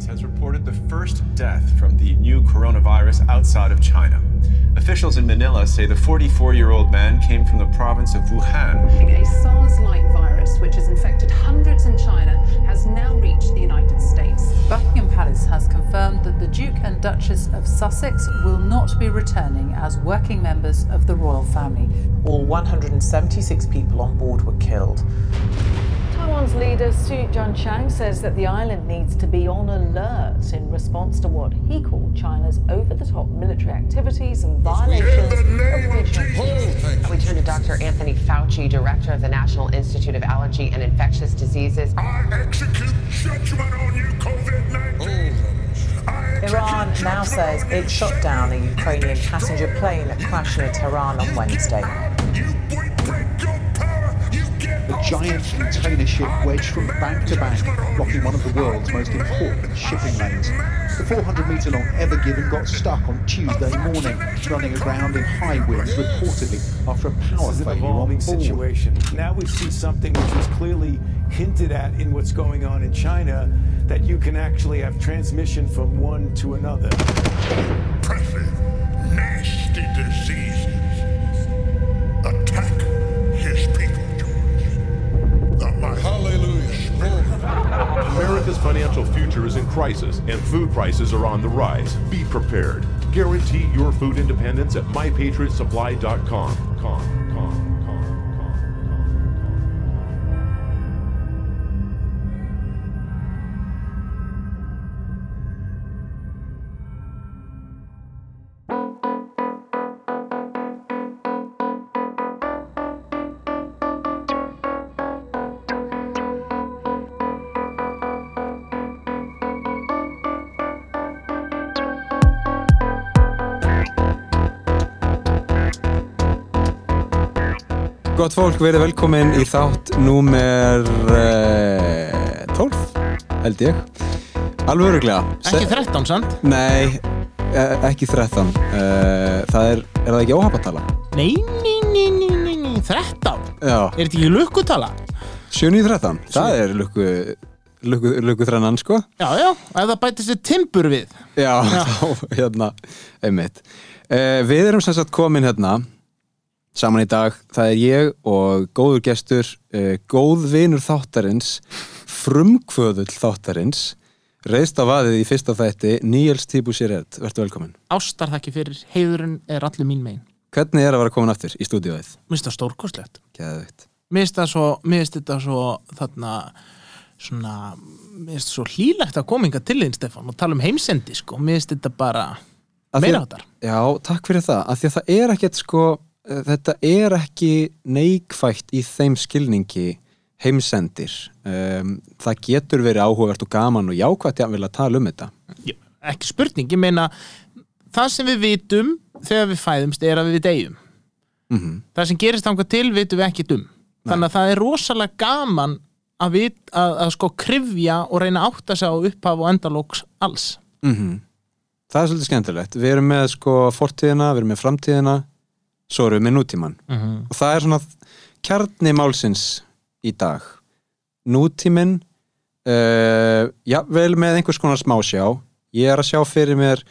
States has reported the first death from the new coronavirus outside of China. Officials in Manila say the 44 year old man came from the province of Wuhan. A SARS like virus, which has infected hundreds in China, has now reached the United States. Buckingham Palace has confirmed that the Duke and Duchess of Sussex will not be returning as working members of the royal family. All 176 people on board were killed. Taiwan's leader Su Jianchang says that the island needs to be on alert in response to what he called China's over-the-top military activities and violations of regional. We turn to Dr. Anthony Fauci, director of the National Institute of Allergy and Infectious Diseases. I execute judgment on you, COVID-19. Iran now says it shot down a Ukrainian passenger plane that crashed near Tehran on Wednesday. A giant container ship wedged from bank to bank, blocking one of the world's most important shipping lanes. The 400 metre long Ever Given got stuck on Tuesday morning, running aground in high winds, reportedly after a power This is an failure on evolving board. situation. Now we see something which was clearly hinted at in what's going on in China that you can actually have transmission from one to another. Oppressive, nasty diseases America's financial future is in crisis and food prices are on the rise. Be prepared. Guarantee your food independence at mypatriotsupply.com. Gott fólk, verið velkomin í þátt númer uh, 12, held ég. Alveg öruglega. Ekki 13 sant? Nei, eh, ekki 13. Uh, það er, er það ekki óhapatala? Nei, nei, nei, nei, nei, nei, 13 Já, Er þetta ekki lukkutala? 7-13. Það er lukku, lukku, lukku þrennan, sko. Já, já, ef það bætist þið timbur við Já, þá, hérna, einmitt. Uh, við erum sem sagt komin hérna saman í dag. Það er ég og góður gestur, uh, góð vinur þáttarins, frumkvöðull þáttarins, reist á vaðið í fyrsta þætti, Níels Tíbu Sérert. Vertu velkomin. Ástar þakki fyrir, heiðurinn er allir mín megin Hvernig er að vera komin aftur í stúdíóið? Mér finnst það stórkostlegt Geðvikt. Mér finnst það svo, mér finnst þetta svo þarna svona, mér finnst svo hlýlegt að koma inga til þín Stefán og tala um heimsendi sko, mér finnst þetta bara meira áttar Já, takk fyrir það. Af því að það er ekkert sko, þetta er ekki neikvægt í þeim skilningi heimsendir. Um, það getur verið áhugavert og gaman og jákvægt að vilja tala um þetta. ekki spurning, ég meina það sem við vitum þegar við fæðumst er að við deyjum Mm það sem gerist þangað til vitum við ekki um þannig að það er rosalega gaman að, vit, að, að sko krifja og reyna að átta sig á upphaf og endalóks alls -hmm. Það er svolítið skemmtilegt. Við erum með sko fortíðina, við erum með framtíðina, svo erum við með nútíman. Mhm. Og það er svona kjarni málsins í dag. Nútíminn, uh, já, vel með einhvers konar smásjá. Ég er að sjá fyrir mér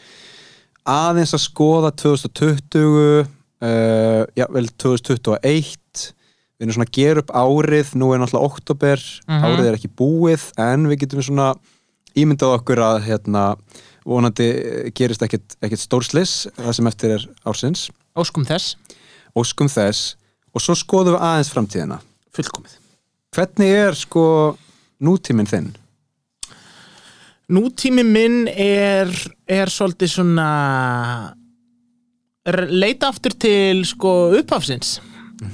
aðeins að skoða 2020, uh, já, vel 2021. Við erum svona að gera upp árið, nú er náttúrulega oktober, Mhm. árið er ekki búið, en við getum svona ímyndað okkur að hérna, vonandi gerist ekkert stórslis það sem eftir er ársins óskum þess, óskum þess. Og svo skoðum við aðeins framtíðina. Fullkomið. Hvernig er sko nútíminn þinn? nútími minn er er svolítið svona er leita aftur til sko upphafsins.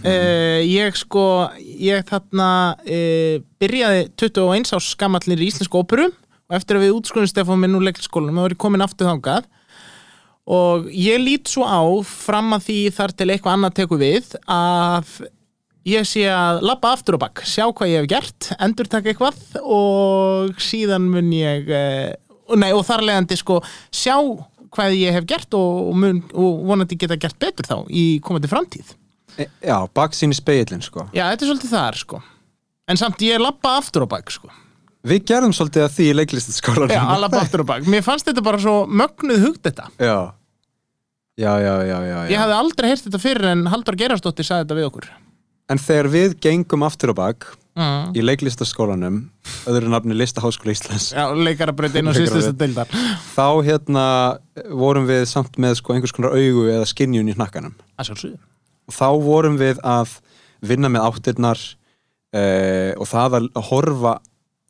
Uh, ég sko ég þarna uh, byrjaði 21 árs skammallir í Íslensku óperu. Og eftir að við útskunum Stefán minn úr leikskólanum þá er ég komin aftur þangað og ég lít svo á fram að því þar til eitthvað annað tekur við að ég sé að labba aftur og bakk, sjá hvað ég hef gert endur taka eitthvað og síðan mun ég eh, nei, og þar leiðandi sko sjá hvað ég hef gert og, og, mun, og vonandi geta gert betur þá í komandi framtíð. E, já, baksín í speilin sko. Já, þetta er svolítið þar sko. En samt ég labba aftur og bakk sko Við gerðum svolítið að því í leiklistaskólanum Já, alla báttur og bak. Mér fannst þetta bara svo mögnuð hugt þetta Já Já, já, já, já, Ég hafði aldrei heyrt þetta fyrir en Halldór Gerastóttir sagði þetta við okkur. En þegar við gengum aftur og bak Mm. í leiklistaskólanum öðru nafni Listaháskóla Íslands. Já, leikarabraut inn á síðustu deildar þá hérna vorum við samt með sko einhvers konar augu eða skinjun í hnakkanum. Það sjálfsögðu. Og þá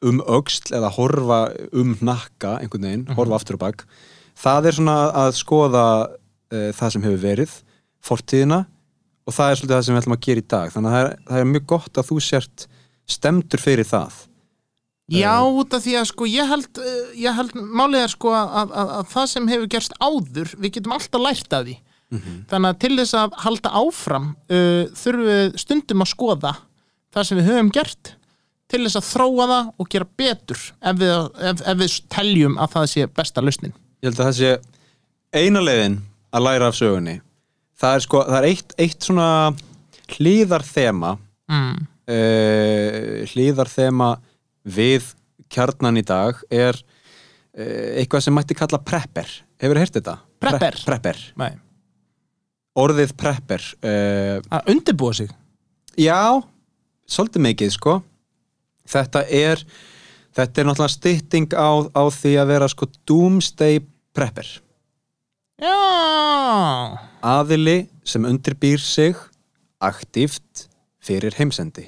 um öxl eða horfa um hnakka einhvern veginn, horfa aftur og bak. Það er svona að skoða eh, það sem hefur verið fortíðina og það er svolítið það sem við ætlum að gera í dag. Þannig að það er, það er mjög gott að þú sért stemdur fyrir það. Já, út af því að sko ég held, uh, ég held málið er sko að, að, að, að það sem hefur gerst áður, við getum alltaf lært af því. Þannig að til þess að halda áfram uh, þurfum við stundum að skoða það sem við höfum gert til þess að þróa það og gera betur ef við, ef, ef við teljum að það sé besta lausnin Ég held að það sé eina leiðin að læra af sögunni það er sko, það er eitt, eitt svona hlýðarþema mm. uh, hlýðarþema við kjarnan í dag er uh, eitthvað sem mætti kalla prepper hefur heyrt þetta? Prepper? Pre prepper Nei. orðið prepper uh, Að undirbúa sig já, svolítið mikið sko þetta er þetta er náttúrulega stytting á, á því að vera sko doomsday prepper. Já. Aðili sem undirbýr sig aktíft fyrir heimsendi.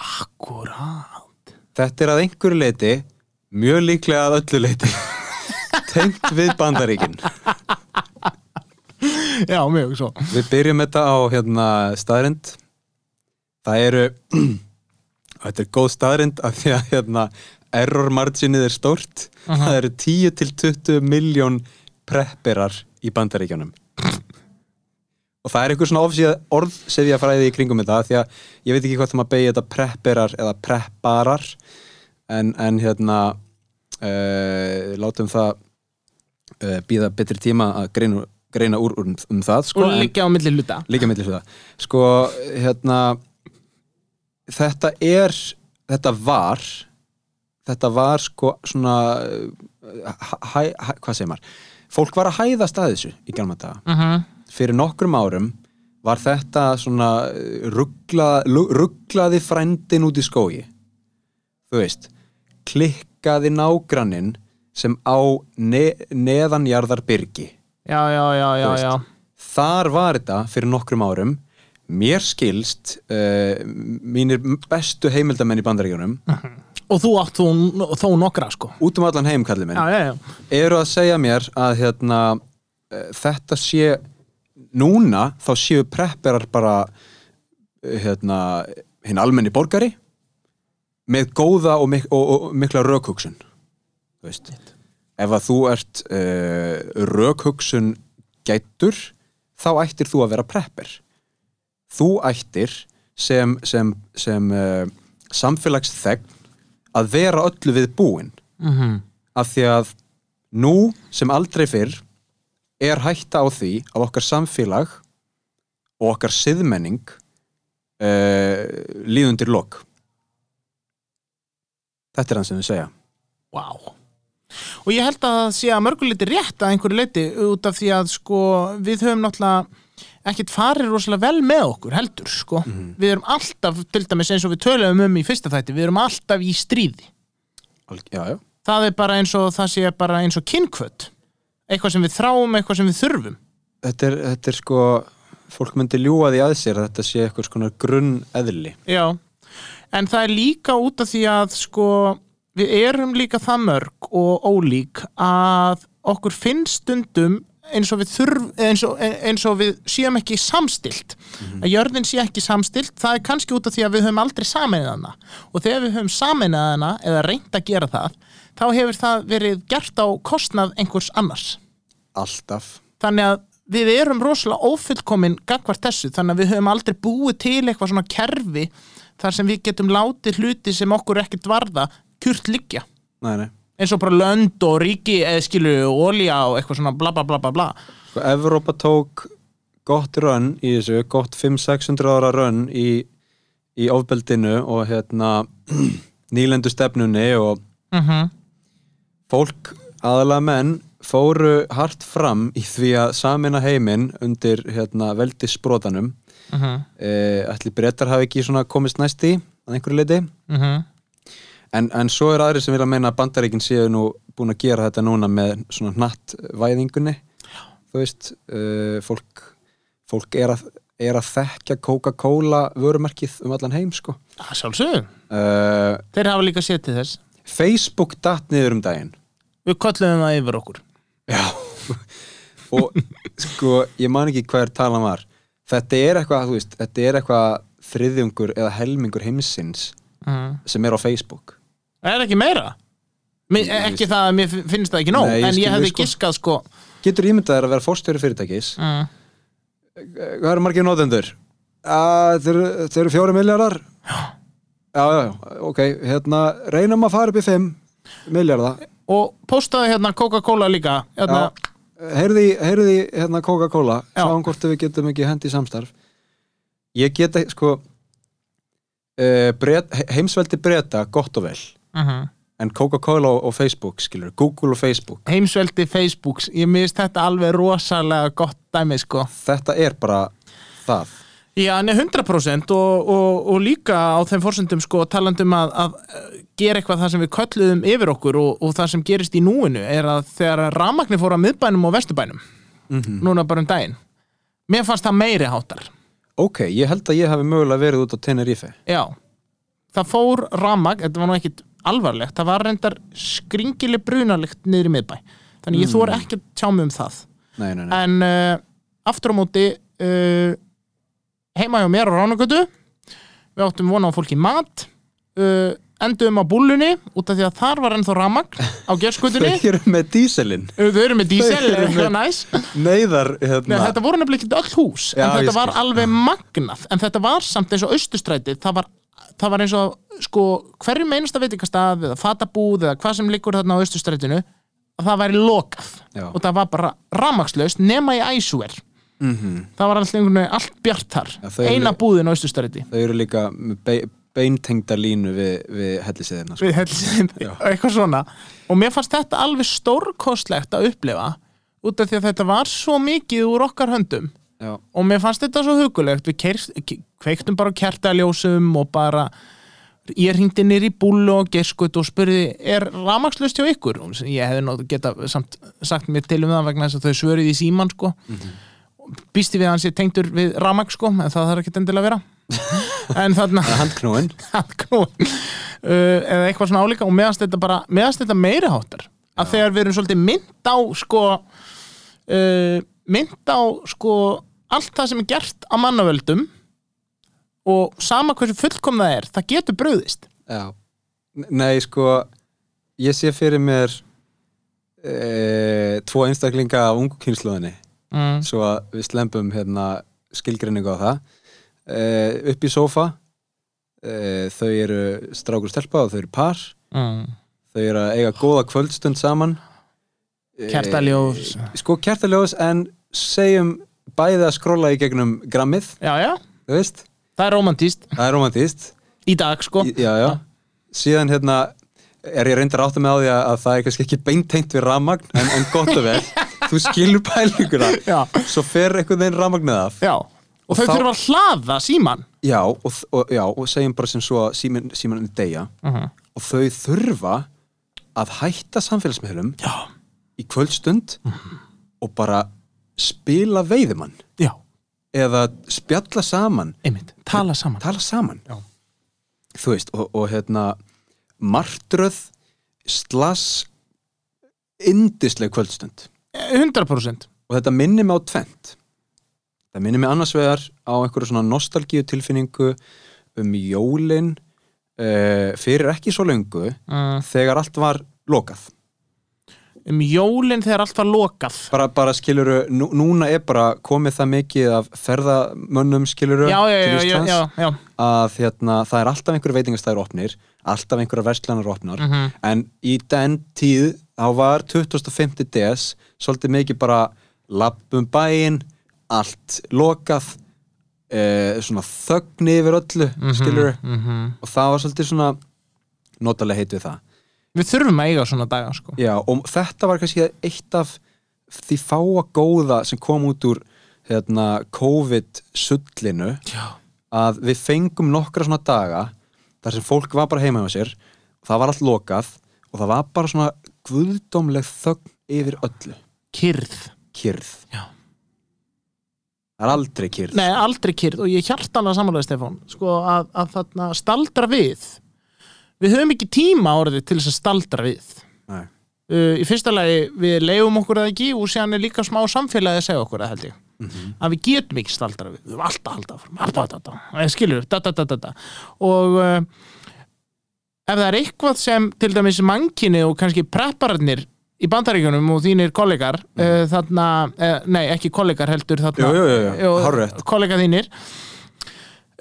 Akkurát. Þetta er að einhverju leiti mjög líklega að öllu leiti tengt við bandaríkin. Já, mjög svo. Við byrjum þetta á hérna, staðrind Það eru þetta er góð staðrind af því að hérna, error marginið er stórt. Aha. það eru 10 til 20 miljón prepperar í bandaríkjunum. Og það er einhver svona ofsíða orðsefja fræði í kringum þetta því að ég veit ekki hvað það maður beigja þetta prepperar eða prepparar en, en hérna uh, látum það uh, býða betri tíma að greina, greina úr, úr um það sko, Og liggja á milli hluta. Líka milli hluta. Sko, hérna þetta er þetta var þetta var sko svona hæ, hæ, hæ, hvað segir maður? Fólk var að hæðast að þessu í gamla daga. Mhm. fyrir nokkrum árum var þetta svona ruggla, lu- rugglaði frændin út í skógi. Þú veist klikkaði nágranninn sem á ne neðanjarðar byrgi Já, já, já, já, já. þar var þetta fyrir nokkrum árum mér skilst uh, mínir bestu heimildamenn í bandaríkjunum. Og þú átt þú, þó nokkra sko. Út um allan heim kallið minn. Já, já, já. Eru að segja mér að hérna, uh, þetta sé núna þá séu prepperar bara uh, hérna, hinn almenni borgari með góða og, mik og, og mikla rökhugsun þú veist. Ef að þú ert uh, rökhugsun gættur þá ættir þú að vera prepper þú ættir sem, sem, sem uh, samfélagsþegn að vera öllu við búin. Mhm. af því að nú sem aldrei fyrr er hætta á því að okkar samfélag og okkar siðmenning uh, líðundir lok. Þetta er hann sem við segja. Vá. Og ég held að það sé að mörguleiti rétt að einhverju leiti út af því að sko við höfum náttúrulega ekkert farið rosalega vel með okkur heldur sko. Við erum alltaf, til dæmis eins og við töluðum um í fyrsta þætti, við erum alltaf í stríði. Já, já. það er bara eins og það sé bara eins og kynkvöt eitthvað sem við þráum, eitthvað sem við þurfum. Þetta, er, þetta er sko fólk myndi ljúa því að sér að þetta sé eitthvað svona grunn eðli. Já, en það er líka út af því að sko við erum líka það mörg og ólík að okkur finnst stundum eins og við þurf eins og, eins og við séum ekki samstilt að jörðin sé ekki samstilt það er kannski út af því að við höfum aldrei sameinað hana. Og þegar við höfum sameinað hana eða reynd að gera það þá hefur það verið gert á kostnað einhvers annars. Alltaf. Þannig að við erum rosalega ófullkomin gagvart þessu, þannig að við höfum aldrei búið til eitthvað svona kerfi þar sem við getum látið hluti sem okkur ekkert varða kjurt liggja. Nei, nei. Eins og bara lönd og ríki eða skilu olja og eitthvað svona bla bla bla bla bla Sko, Evrópa tók gott rönn í þessu, gott 500-600 ára rönn í, í ofbeldinu og hérna nýlendu stefnunni og Mhm. fólk, aðalega menn fóru hart fram í því að samina heiminn undir hérna, veldisbrotanum Mhm. eh, ætli brettar hafi ekki komist næst í að einhverju leiti Mhm. En, en svo er aðri sem vilja meina að bandaríkin séu nú búin að gera þetta núna með svona hnatt væðingunni þú veist uh, fólk, fólk er, að, er að þekka Coca-Cola vörumerkið um allan heim sko. Það sjálfsögum uh, Þeir hafa líka séð til þess. Facebook datt niður um daginn. Við kolluðum það yfir okkur. Og sko ég man ekki hver talan var. Þetta er eitthvað, þú veist, þetta er eitthvað þriðjungur eða helmingur heimsins Mhm. sem er á Facebook Er ekki meira? Mér, ekki það að mér finnst það ekki nóg Nei, ég En ég skil hefði við, sko. giskað sko. Getur ímyndað þér að vera fórstjóri fyrirtækis? Mm. Hvað eru margir nótendur? Þeir eru- þeir eru fjóri miljardar Já, já, já, ok hérna, reynum að fara upp í fimm miljardar Og postaði hérna Coca-Cola líka hérna, Heyrði, heyrði hérna Coca-Cola Sáum hvort við getum ekki hendi í samstarf. Ég geta, sko uh, bret, heimsveldi breyta gott og vel Mhm. en Coca-Cola og, og Facebook, skilur Google og Facebook. Heimsveldi Facebooks. Ég mist þetta alveg rosalega gott dæmi sko. Þetta er bara það. Já, en 100% og, og, og líka á þeim fórsendum sko talandum að, að eh, gera eitthvað það sem við kölluðum yfir okkur og, og það sem gerist í núinu er að þegar rafmagni fór að miðbænum og vesturbænum Mhm. núna bara um daginn mér fannst það meiri háttar. Ok, ég held að ég hafi mögulega verið út á Tenerife. Já, það fór rafmagn, þetta var nú ekkit alvarlegt það var reyndar skringileg brunalikt niður í miðbæ. Þannig ég Mm. þór ekki að tjá mig um það. Nei, nei, nei. En uh, aftur á móti uh, heima hjá mér á Ránagötu við áttum vona á fólki mat uh, endum á búllunni út af því að þar var ennþá ramagn á gerskutunni Þau eru með díselin þau eru með dísel, Þau eru eitthvað með- næs Neyðar, Nei, hérna þetta voru nefnilega ekki öll hús Já, en þetta var alveg magnað. En þetta var samt eins og austustrætið það var, það var eins og sko, hverjum einasta veitingastað eða fatabúð eða hvað sem liggur þarna á austustrætinu að það væri lokað. Já. og það var bara ramagslaust nema í æsúer mm það var alltaf einhvern veginn allt bjart þar. Eru- eina búðin á austustræti Þau eru líka be beintengda línu við, við hellisíðina sko. við helsin, eitthvað svona. Og mér fannst þetta alveg stórkostlegt að upplifa út af því að þetta var svo mikið úr okkar höndum. Já. og mér fannst þetta svo hugulegt við kveiktum bara kertaljósum og bara ég ringdi nýr í búlu og gerskut og spurði er ramagslust hjá ykkur? Og ég hefði nátt geta samt sagt mér til um það vegna þess að þau svörið í síman sko. Býsti við að hann sé tengdur við ramag sko en það þarf ekki endilega að vera. En þarna handknúin handknúin uh, eða eitthvað svona álíka. Og meðast þetta bara meðast þetta meiri háttar. Að þegar við erum svolítið mynd á sko uh, mynd á sko allt það sem er gert á mannavöldum og sama hversu fullkom það er það getur bröðist Já. Nei, sko ég sé fyrir mér e, tvo einstaklinga af ungu kynsluðinni Mm. svo að við slempum hérna skilgreiningu á það e, upp í sófa e, þau eru strákur stelpa og þau eru par mm. þau eru að eiga góða kvöldstund saman E, Kertaljós. sko kertaljós en segjum bæði að skrolla í gegnum grammið já, já. þú veist það er romantíst það er romantíst í dag sko Í- já, já. síðan hérna er ég reyndar átt að með á því að, að það er kannski ekki beintengt við rafmagn en, en gott og vel þú skilur pælinguna já. svo fer einhvern veginn rafmagnið af já. og þau þurfa að hlaða síman já og, og, já, og segjum bara sem svo að síman, síman er deyja Mhm. og þau þurfa að hætta samfélagsmiðlum já. í kvöldstund og bara spila veiðimann já. Eða spjalla saman. Einmitt. tala saman. Tala saman. Þú veist og, og hérna martröð slass indisleg kvöldstund. 100% og þetta minnir mig á tvent. Það minnir mig annars vegar á einhverju svona nostalgíu tilfinningu um jólin uh, fyrir ekki svo löngu Mm. þegar allt var lokað um jólin þegar allt var lokað bara, bara skiluru, nú, núna er bara komið það mikið af ferðamönnum skiluru já, já, já, já, Íslands já, já. að hérna, það er alltaf einhverju veitingastæður opnir alltaf einhverju verslanar opnar Mhm. en í den tíð þá var 25. des svolítið mikið bara lappum bæinn allt lokað eh, svona þögn yfir öllu Mhm, skilur mhm. og það var svolítið svona notalega heit við það Við þurfum að eiga svona daga sko. Já, og þetta var kannski eitt af því fáa góða sem kom út úr hérna, COVID-sullinu að við fengum nokkra svona daga þar sem fólk var bara heima hjá sér það var allt lokað og það var bara svona guðdómleg þögn yfir öllu. Kyrð Kyrð Já. Það er aldrei kyrð Nei, aldrei kyrð og ég hjart alveg samanlega Stefán sko að, að þarna staldra við við höfum ekki tíma orðið til þess að staldra við. Uh, í fyrsta lagi við leifum okkur það ekki og séðan er líka smá samfélagi að segja okkur það held ég. Mhm. að við getum ekki staldra við. Við höfum alltaf alltaf alltaf alltaf. Alltaf skilur, da, da, da, og uh, ef það er eitthvað sem til dæmis mankinni og kannski preppararnir í bandaríkjunum og þínir kollegar mm. uh, þarna, nei ekki kollegar heldur þarna, kollega þínir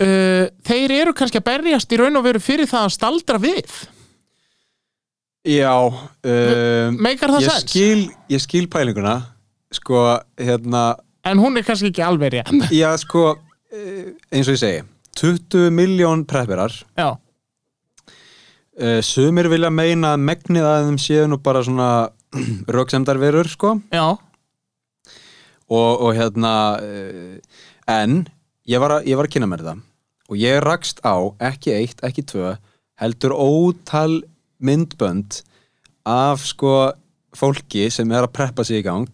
uh, þeir eru kannski að berjast í raun og veru fyrir það að staldra við. Já um, Meikar það ég sens? skil, ég skil pælinguna sko, hérna en hún er kannski ekki alveg rétt. Já, sko, eh, eins og ég segi 20 miljón prepperar Já. Uh, Sumir vilja meina að megnið að þeim séu nú bara svona röksemdarverur, sko. Já. Og, og hérna uh, en ég var, að, ég var að kynna mér það og ég rakst á, ekki eitt, ekki tvö heldur ótal myndbönd af sko fólki sem er að preppa sig í gang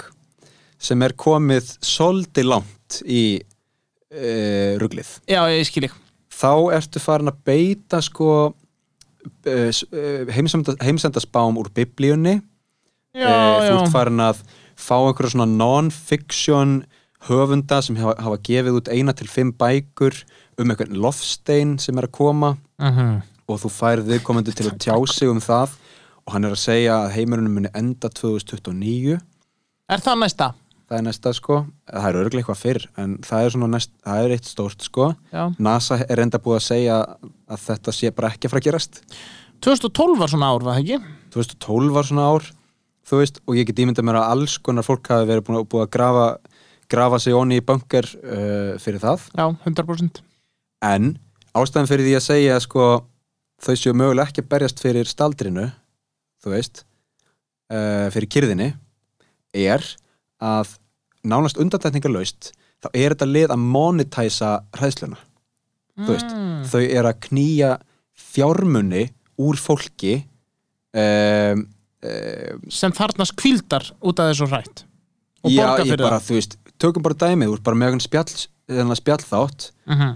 sem er komið svolítið langt í uh, ruglið. Já, ég skil ég þá ertu farin að beita sko uh, heimsenda, heimsendaspám úr biblíunni. Já, Eh, þú ert farin að fá einhverja svona non-fiction höfunda sem hafa, hafa gefið út eina til fimm bækur um einhvern lofstein sem er að koma Mhm. og þú færð viðkomandi til að tjá sig um það og hann er að segja að heimurinn muni enda 2029 Er það næsta? það er næsta sko, það er örglega eitthvað fyrr en það er næst, það er eitt stórt sko Já. NASA er enda búið að segja að þetta sé bara ekki að fara að gerast 2012 var svona ár, var það ekki? 2012 var svona ár þú veist, og ég get ímyndað mér að alls konar fólk hafi verið búið að grafa grafa sig onni í bunker uh, fyrir það Já, 100% en ástæðan fyrir því að segja sko, þau séu mögulega ekki að berjast fyrir staldrinu þú veist uh, fyrir kyrðinni er að nánast undantekningarlaust þá er þetta lið að monetæsa hræðsluna þú veist, Mm. þau er að knýja fjármunni úr fólki um, um, sem þarnast kvildar út af þessu hrætt og Já, borga fyrir bara, það veist, tökum bara dæmið úr bara með spjall, spjallþátt Mhm.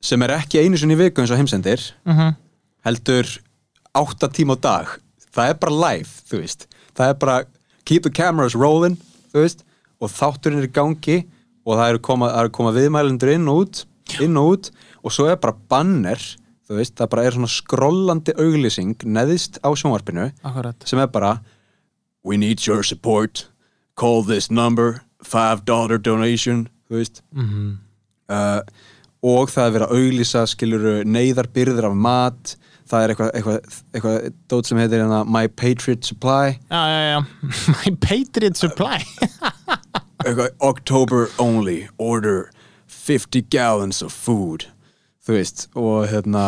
Sem er ekki einu sinni viku eins og heimsendir Mhm. heldur átta tíma á dag það er bara live, þú veist það er bara keep the cameras rolling þú veist, og þátturinn er í gangi og það eru koma, eru koma viðmælendur inn og út, inn og út og svo er bara banner, þú veist það bara er svona skrollandi auglýsing neðist á sjónvarpinu Akkurat. sem er bara we need your support call this number $5 donation þú veist Mhm. uh, og það er verið að auglýsa skiluru neyðarbyrður af mat. Það er eitthvað eitthvað, eitthvað dót sem heitir hérna My Patriot Supply. Já, já, já. My Patriot Supply. Eitthvað October only order 50 gallons of food. Þú veist og hérna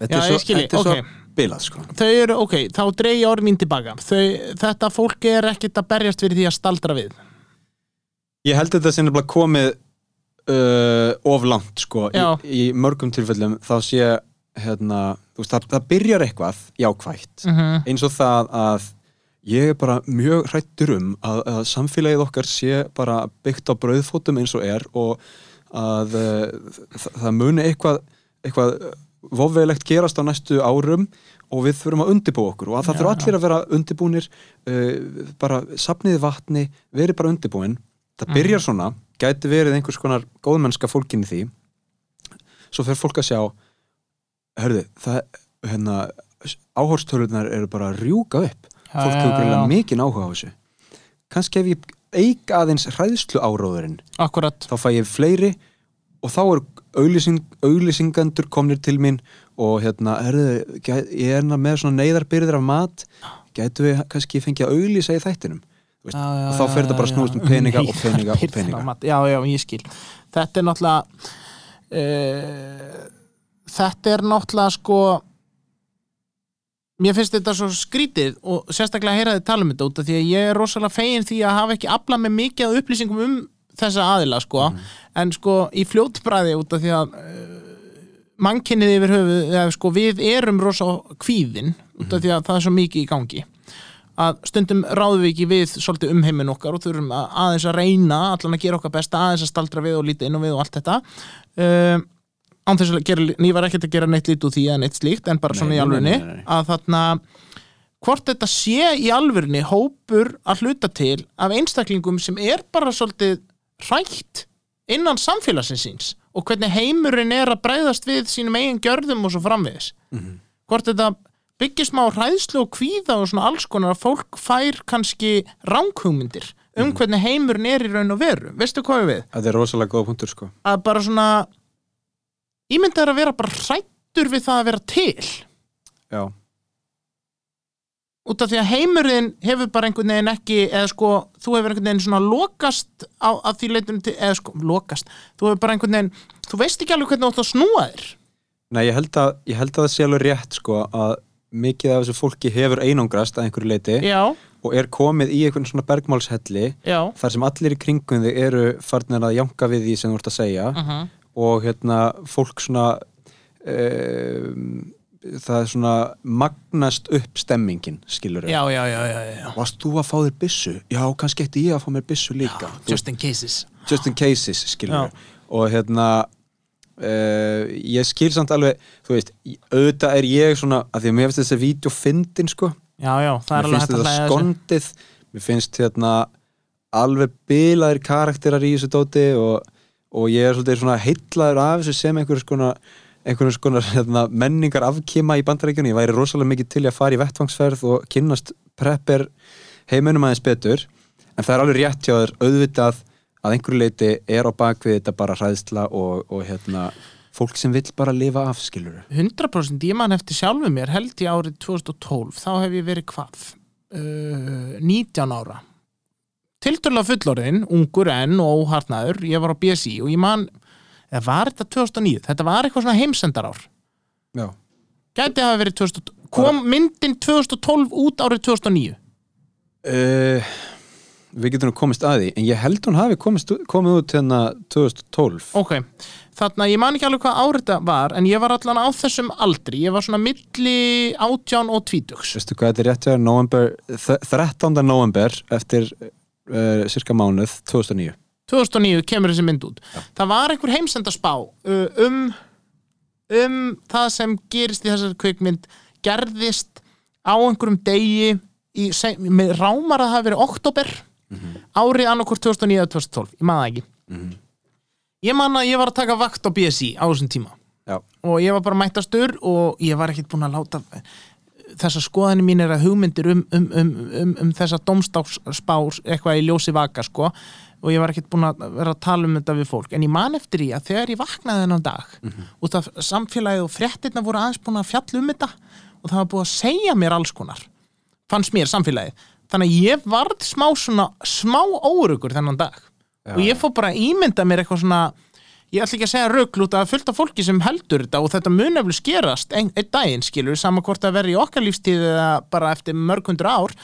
þetta er svo, þetta er svo ok. bilað sko. Þau eru, ok, þá dreigi orð mín tilbaka. Þau, Þetta fólk er ekkit að berjast fyrir því að staldra við. Ég held þetta sem nefnilega komið uh, of langt sko í, í mörgum tilfellum þá sé hérna, þú veist, það, það byrjar eitthvað jákvætt, Mhm. eins og það að ég er bara mjög hrættur um að, að samfélagið okkar sé bara byggt á brauðfótum eins og er og að uh, það, það muni eitthvað, eitthvað vofveilegt gerast á næstu árum og við þurfum að undibúa okkur og að það þurfa allir að vera undibúnir uh, bara sapniði vatni verið bara undibúin það byrjar svona, gæti verið einhvers konar góðmennska fólkin í því. Svo fer fólk að sjá hörðu, það hérna, áhórstölunar eru bara að rjúka upp. Fólk hefur greinlega mikinn áhuga á þessu. Kannski ef ég eik aðeins hræðslu áróðurinn Akkurat þá fæ ég fleiri og þá eru auglýsing, auglýsingandur komnir til mín og hérna, herðu, gæ- ég er með svona neyðarbyrðir af mat. Gætu við kannski fengið að auglýsa í þættinum veist, Já, já, og þá fer þetta bara að snúast um peninga og peninga og peninga. Já, já, ég skil. Þetta er náttúrulega uh, Þetta er náttúrulega sko mér finnst þetta svo skrítið og sérstaklega að heyra þið tala um þetta út af því að ég er rosalega fegin því að hafa ekki aflað með mikið af upplýsingum um þessa aðila sko, en sko í fljótbræði út af því að uh, mannkynnið yfir höfu eða, sko, við erum rosa kvíðin út af því að það er svo mikið í gangi að stundum ráðum við ekki við svolítið um heiminn okkar og þurfum að aðeins að reyna allan að gera okkar besta, aðeins að staldra við og líta inn og við og allt þetta. Uh, án þess að gera, ný var ekkert að gera neitt lít úr því eða neitt slíkt en bara Nei, svona í alvörni að þarna hvort þetta sé í alvörni hópur að hluta til af einstaklingum sem er bara svolítið hrætt innan samfélagsins síns og hvernig heimurinn er að bregðast við sínum eigin gjörðum og svo framvegis. Hvort þetta byggist má hræðslu og kvíða og svona alls konar að fólk fær kannski ranghugmyndir um hvernig heimurinn er í raun og veru. Veistu hvað við? Þetta er rosalega góða punktur sko. Að bara svona ímyndað er að vera bara hrættur við það að vera til. Já, út af því að heimurinn hefur bara einhvern veginn ekki eða sko, þú hefur einhvern veginn svona lokast á, að því leitum til, eða sko, lokast. Þú hefur bara einhvern veginn, þú veist ekki alveg hvernig þú átt að snúa þér. Nei ég held að, ég held að það sé alveg rétt sko að mikið af þessu fólki hefur einangrast að einhverju leiti Já. og er komið í einhvern svona bergmálshelli Já. þar sem allir í kringum þig eru farnir að janka við því sem þú ert að segja Mhm. og hérna fólk svona um, það er svona magnast upp stemmingin skilur já, já, já, já, já. Varst þú að fá þér byssu? Já, kannski ætti ég að fá mér byssu líka Þú just in cases just in cases, skilur Já. og hérna uh, ég skil samt alveg þú veist, auðvitað er ég svona að því að mér finnst þessi vídeo fyndin sko. Já, já, það er mér alveg finnst þetta skondið. Mér finnst hérna alveg bilaðir karakterar í þessu dóti og, og ég er svolítið svona heitlaður af þessu sem einhver skona einhvern skonar hérna, menningar afkima í bandaríkjunni, ég væri rosalega mikið til að fara í vettvangsferð og kynnast prepper heimunum aðeins betur. En það er alveg rétt hjá þér auðvitað að einhverju leiti er á bakvið þetta bara hræðsla og, og hérna fólk sem vill bara lifa af skilur 100% ég man eftir sjálfu mér held ég árið 2012 þá hef ég verið hvað? Uh, 19 ára. Tilturlega fullorðin, ungur enn og óharnaður, ég var á BSI og ég man, eða var þetta 2009 þetta var eitthvað svona heimsendar ár Já. gæti hafa verið 2012 kom myndin 2012 út árið 2009 uh, við getum komist að því en ég held hún hafi komist, komið út hérna 2012 ok, þarna ég man ekki alveg hvað árið þetta var en ég var allan á þessum aldri ég var svona milli átján og tvítugs. Veistu hvað þetta er rétt þér? november, þ- 13. november eftir uh, cirka mánuð 2009 2009 kemur þessi mynd út. Það var einhver heimsendarspá uh, um um það sem gerist í þessari kvikmynd gerðist á einhverjum degi í, seg- með rámar að það hafi verið oktober árið annarkvort 2009 eða 2012, ég maður það ekki. Ég man að ég var að taka vakt á BSI á þessum tíma. Já. og ég var bara mættastur og ég var ekkert búin að láta þessa skoðanir mín er að hugmyndir um, um, um, um, um þessa domstáksspár eitthvað í ljósi vaka sko. Og ég var ekkert búin að vera að tala um þetta við fólk. En ég man eftir því að þegar ég vaknaði þennan dag út af samfélagið og fréttirna voru aðeins búin að fjalla um þetta og það var búið að segja mér alls konar fannst mér samfélagið þannig að ég varð smá svona smá órugur þennan dag. Og ég fór bara að ímynda mér eitthvað svona ég ætla ekki að segja rugl út af fullt af fólki sem heldur þetta og þetta mun eftir skerast einn ein daginn skilur, sama hvort að vera í okkar lífstíð eða bara eftir mörg hundur ár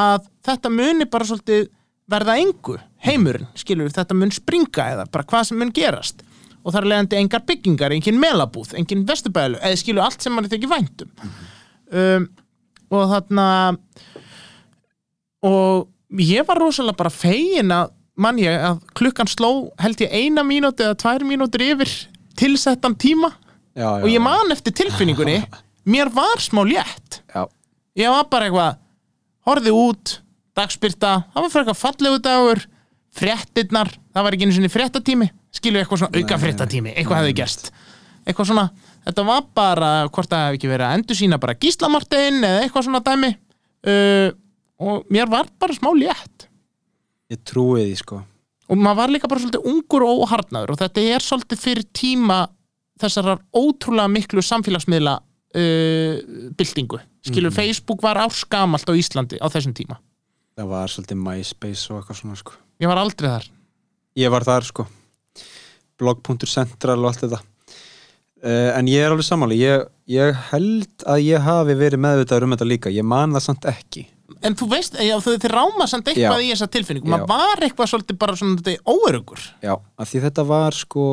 að þetta muni bara svolítið verða engu, heimurinn skilur, þetta mun springa eða bara hvað sem mun gerast. Og það er leiðandi engar byggingar, engin melabúð, engin vesturbælu eða skilur allt sem mann er ekki væntum um, og þarna og ég var rosalega bara fegin að mann ég að klukkan sló held ég eina mínúti eða tvær mínútur yfir tilsettan tíma. Já, já, og ég man eftir tilfinningunni. Mér var smá létt. Já. ég var bara eitthvað horfði út, dagspyrta það var fyrir eitthvað fallegu dagur fréttinnar, það var ekki einu sinni fréttatími. Skilur eitthvað svona auka fréttatími eitthvað hefði gerst. Eitthvað svona, þetta var bara hvort það hefði ekki verið að endur sína bara gíslamartin eða eitthvað svona dæmi. Uh, og mér var bara smá létt. Ég trúi því sko. Og maður var líka bara svolítið ungur og óharnaður og þetta er svolítið fyrir tíma þessarar ótrúlega miklu samfélagsmiðla uh, byltingu. Skilur, Mhm. Facebook var árskamalt á Íslandi á þessum tíma. Það var svolítið MySpace og eitthvað svona sko. Ég var aldrei þar. Ég var þar sko. Blog.central og allt þetta. Uh, en ég er alveg sammáli ég, ég held að ég hafi verið meðvitaður um þetta líka. Ég man það samt ekki En þú veist, já, þið ráma samt eitthvað Já. í þessa tilfinningu. Maður var eitthvað svolítið bara svona þetta óörugur já, af því þetta var sko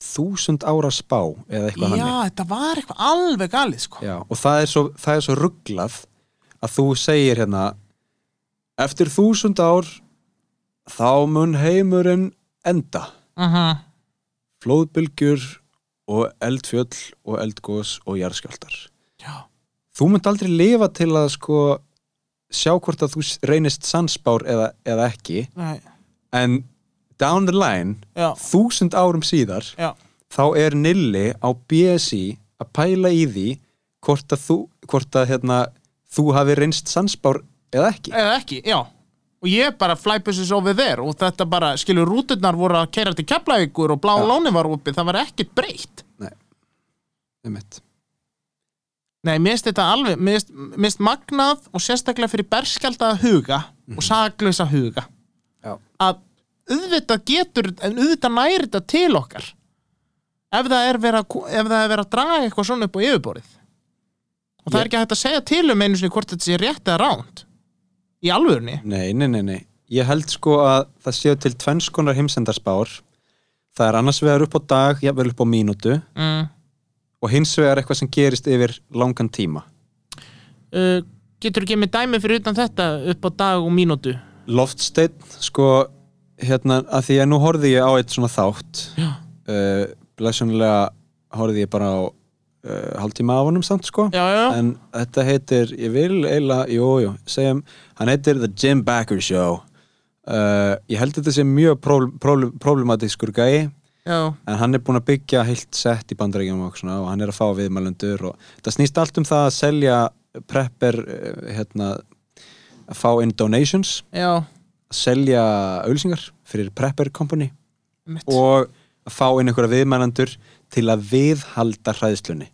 þúsund ára spá eða eitthvað Já, hannig þetta var eitthvað alveg galið sko. Já, og það er, svo, það er svo rugglað að þú segir hérna eftir þúsund ár þá mun heimurinn enda. Uh flóðbylgjur og eldfjöll og eldgós og jarðskjáltar Já. Þú munt aldrei lifa til að sko sjá hvort að þú reynist sannspár eða, eða ekki Nei. en down the line Já. þúsund árum síðar Já. þá er Nilli á BSI að pæla í því hvort að þú, hvort að, hérna, þú hafi reynst sannspár eða ekki Eða ekki, já Og ég bara flybuses over there og þetta bara, skilur, rúturnar voru að keira til Keflavíkur og blá lóni var opið, það var ekkert breytt Einmitt. Nei, mér finnst þetta alveg, mér finnst- magnað og sérstaklega fyrir berskjaldaða huga og saklausa huga Já. að auðvitað getur, en auðvitað næri þetta til okkar ef það er verið að, draga eitthvað svona upp á yfirborðið og það Ég- er ekki að segja til um einu sinni hvort þetta sé rétt eða ránt í alvörunni Nei, nei, nei, nei. Ég held sko að það séu til tvenns konar heimsendarspár. Það er annars vegar upp á dag, jafnvel upp á mínútu mm. Og hins vegar eitthvað sem gerist yfir langan tíma. uh, Getur ekki með dæmi fyrir utan þetta upp á dag og mínútu Loftsteinn, sko, hérna, að því að nú horfði ég á eitt svona þátt. Uh, Blessunlega horfði ég bara á uh, hálftíma af honum samt, sko. Já, já. En þetta heitir, ég vil eiginlega, jú, jú, segjum, hann heitir The Jim Backer Show. Ég held þetta sé mjög problem, problem, problematískur gæi Já, en hann er búinn að byggja heilt sett í bandaríkjum og, og hann er að fá viðmælendur og það snýst allt um það að selja prepper eh, hérna, að fá inn donations. Já, að selja auðlýsingar fyrir prepper company mitt og að fá inn einhverja viðmælendur til að viðhalda hræðslunni.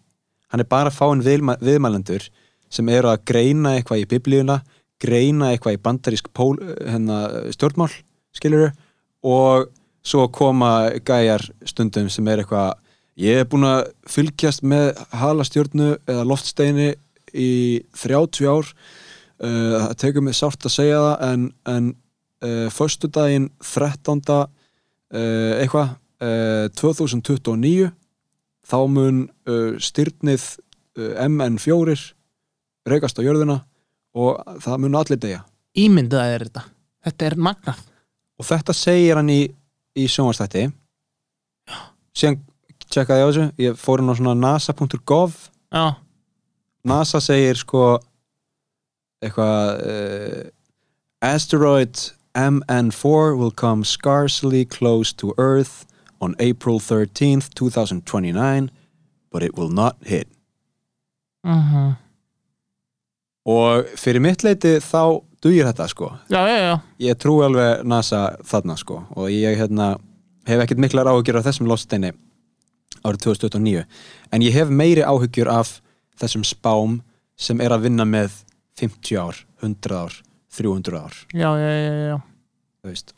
Hann er bara að fá inn viðmæ, viðmælendur sem eru að greina eitthvað í biblíuna greina eitthvað í bandarísk pól, hérna, stjórnmál skiluru og svo koma gæjar stundum sem er eitthvað ég er búin að fylgjast með halastjörnu eða loftsteini í 30 ár. Uh, það tekur mig sárt að segja það en, en uh, föstudaginn 13. Uh, eitthvað uh, 2029 þá mun uh, styrnið uh, MN4 reykast á jörðina og það mun allir deyja. Ímyndað er þetta. Þetta er magnað. Og þetta segir hann í, í sjónvarstætti síðan tjekkaði ég á þessu ég fór hann á svona nasa.gov Já, NASA segir sko eitthvað uh, Asteroid MN4 will come scarcely close to Earth on April 13th 2029 but it will not hit. Uh og fyrir mitt leiti þá dugir þetta sko já, já, já. ég trú alveg NASA þarna sko og ég hérna, hef ekkert miklar áhugjur af þessum lofsteini árið 2029 en ég hef meiri áhugjur af þessum spám sem er að vinna með 50 ár, 100 ár 300 ár já, já, já, já.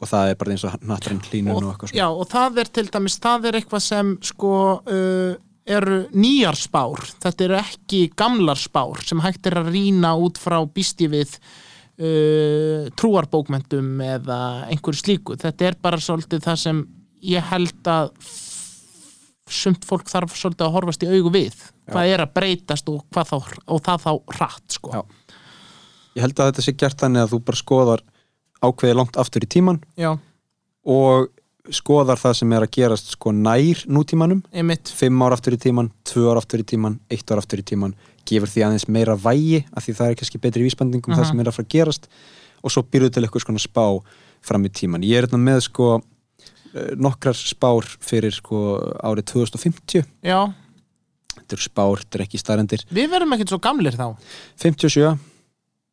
og það er bara eins og natturinn hlínun og eitthvað svona Já, og það er til dæmis, það er eitthvað sem sko uh, eru nýjar spár, þetta eru ekki gamlar spár sem hægt er að rýna út frá býsti við uh, trúarbókmentum eða einhverju slíku, þetta er bara svolítið það sem ég held að sumt fólk þarf svolítið að horfast í augu við. Hvað er að breytast og, hvað þá, og það þá hratt sko. Já. ég held að þetta sé gert þannig að þú bara skoðar ákveði langt aftur í tíman Já, og skoðar það sem er að gerast sko nær nútímanum. Einmitt, fimm ár aftur í tíman, tvö ár aftur í tíman eitt ár aftur í tíman, gefur því aðeins meira vægi af því það er kannski betri vísbending um það Mhm. sem er að fara að gerast. Og svo býrðu til eitthvað svona spá fram í tíman ég er hérna með sko eh, nokkrar spár fyrir sko árið 2050 já. Þetta eru spár, þetta er ekki starendir við verðum ekkert svo gamlir þá. 57,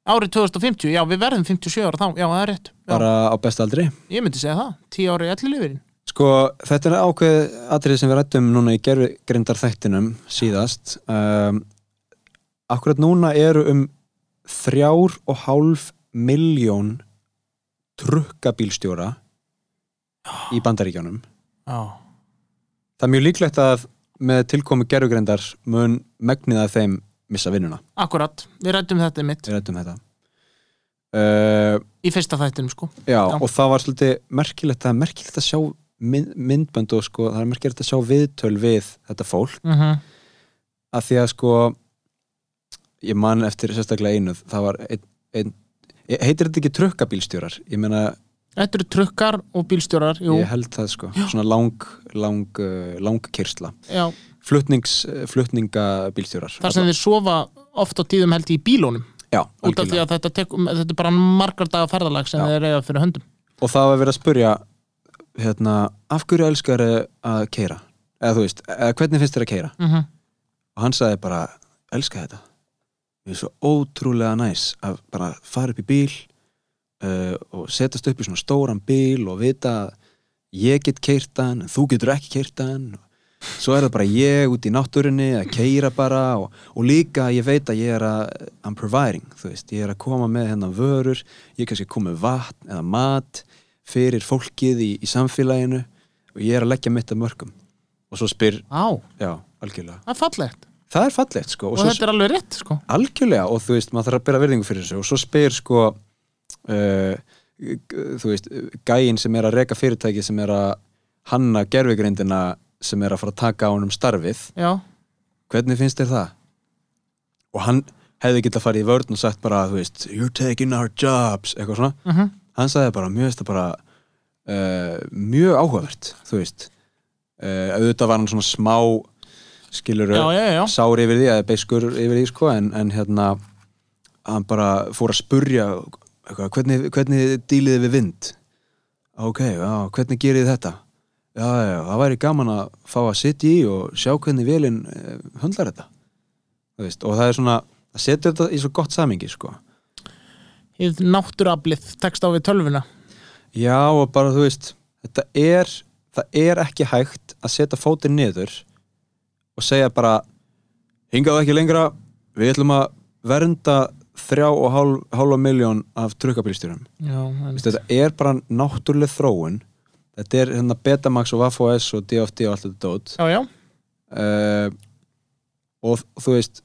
árið 2050, já við verðum 57 ára þá, já það er rétt. Já. bara á bestaldri Ég myndi segja það, 10 ári elli lifirinn Sko, þetta er ákveð atrið sem við rættum núna í gerðgrindar þættinum síðast. Um, Akkurat núna eru um þrjár og hálf miljón trukkabílstjóra í bandaríkjánum Já, Það er mjög líklegt að með tilkomu gerfugrindar mun megnið að þeim missa vinnuna. Akkurat, við rættum þetta mitt við rættum þetta. Uh, í fyrsta þættinum sko. Já, og það var svolítið merkilegt er merkilegt að sjá mynd, myndbönd og sko, það er merkilegt að sjá viðtöl við þetta fólk. Mm -hmm. að því að sko ég man eftir sérstaklega einu það var ein, ein, heitir þetta ekki trukkabílstjórar? Ég meina Þetta eru trukkar og bílstjórar jú. ég held það sko, svona lang lang, uh, lang kyrsla Já. flutnings, flutningabílstjórar. Þar sem þeir sofa oft á tíðum held í bílónum Já, út af því að þetta, tek, þetta er bara margar daga ferðalag sem Já. þeir eiga fyrir höndum. Og það var verið að spurja hérna, af hverju elskar að keira eða þú veist, eða hvernig finnst þér að keira mm -hmm. og hann sagði bara, elska þetta er svo ótrúlega næs að bara fara upp í bíl uh, og setjast upp í svona stóran bíl og vita að ég get keirt hann, en þú getur ekki keirt hann. Svo er það bara ég út í náttúrinni að keira bara og, og líka ég veit að ég er að I'm providing, þú veist, ég er að koma með hennan vörur, ég kannski með vatn eða mat fyrir fólkið í, í samfélaginu og ég er að leggja mitt að mörgum og svo spyr, Á, já, algjörlega. Það er fallegt það er fallegt sko og, svo, þetta er alveg rétt sko. Algjörlega og þú veist, maður þarf að byrja virðingu fyrir þessu og svo spyr sko uh, þú veist, gæinn sem er að reka fyrirtæki sem er að hanna gerfigreindina sem er að fara að taka á honum starfið. Já, hvernig finnst þér það? og hann hefði getað farið í vörn og sagt bara, þú veist, you're taking our jobs eitthvað svona, Mhm. hann sagði bara mjög veist það bara uh, mjög áhugavert, þú veist. Uh, auðvitað var hann svona smá skilur Já, já, já. sár yfir því, eða beiskur yfir því sko, en, en hérna hann bara fór að spurja eitthvað, hvernig, hvernig díliði við vind ok, já, hvernig gerið þið þetta já, já, það væri gaman að fá að sitja í og sjá hvernig velin uh, höndlar þetta Þú veist, og það er svona að setja þetta í svo gott samingi sko. náttúraflið tekst á við tölvuna já og bara þú veist þetta er, það er ekki hægt að setja fótinn niður og segja bara hingað ekki lengra, við ætlum að vernda þrjá og hálf, hálfa miljón af trukkabílstjórum. Þetta er bara náttúruleg þróun. Þetta er hérna Betamax og Vafo-S og DFD og allt þetta dót. Já, já, uh, og þú veist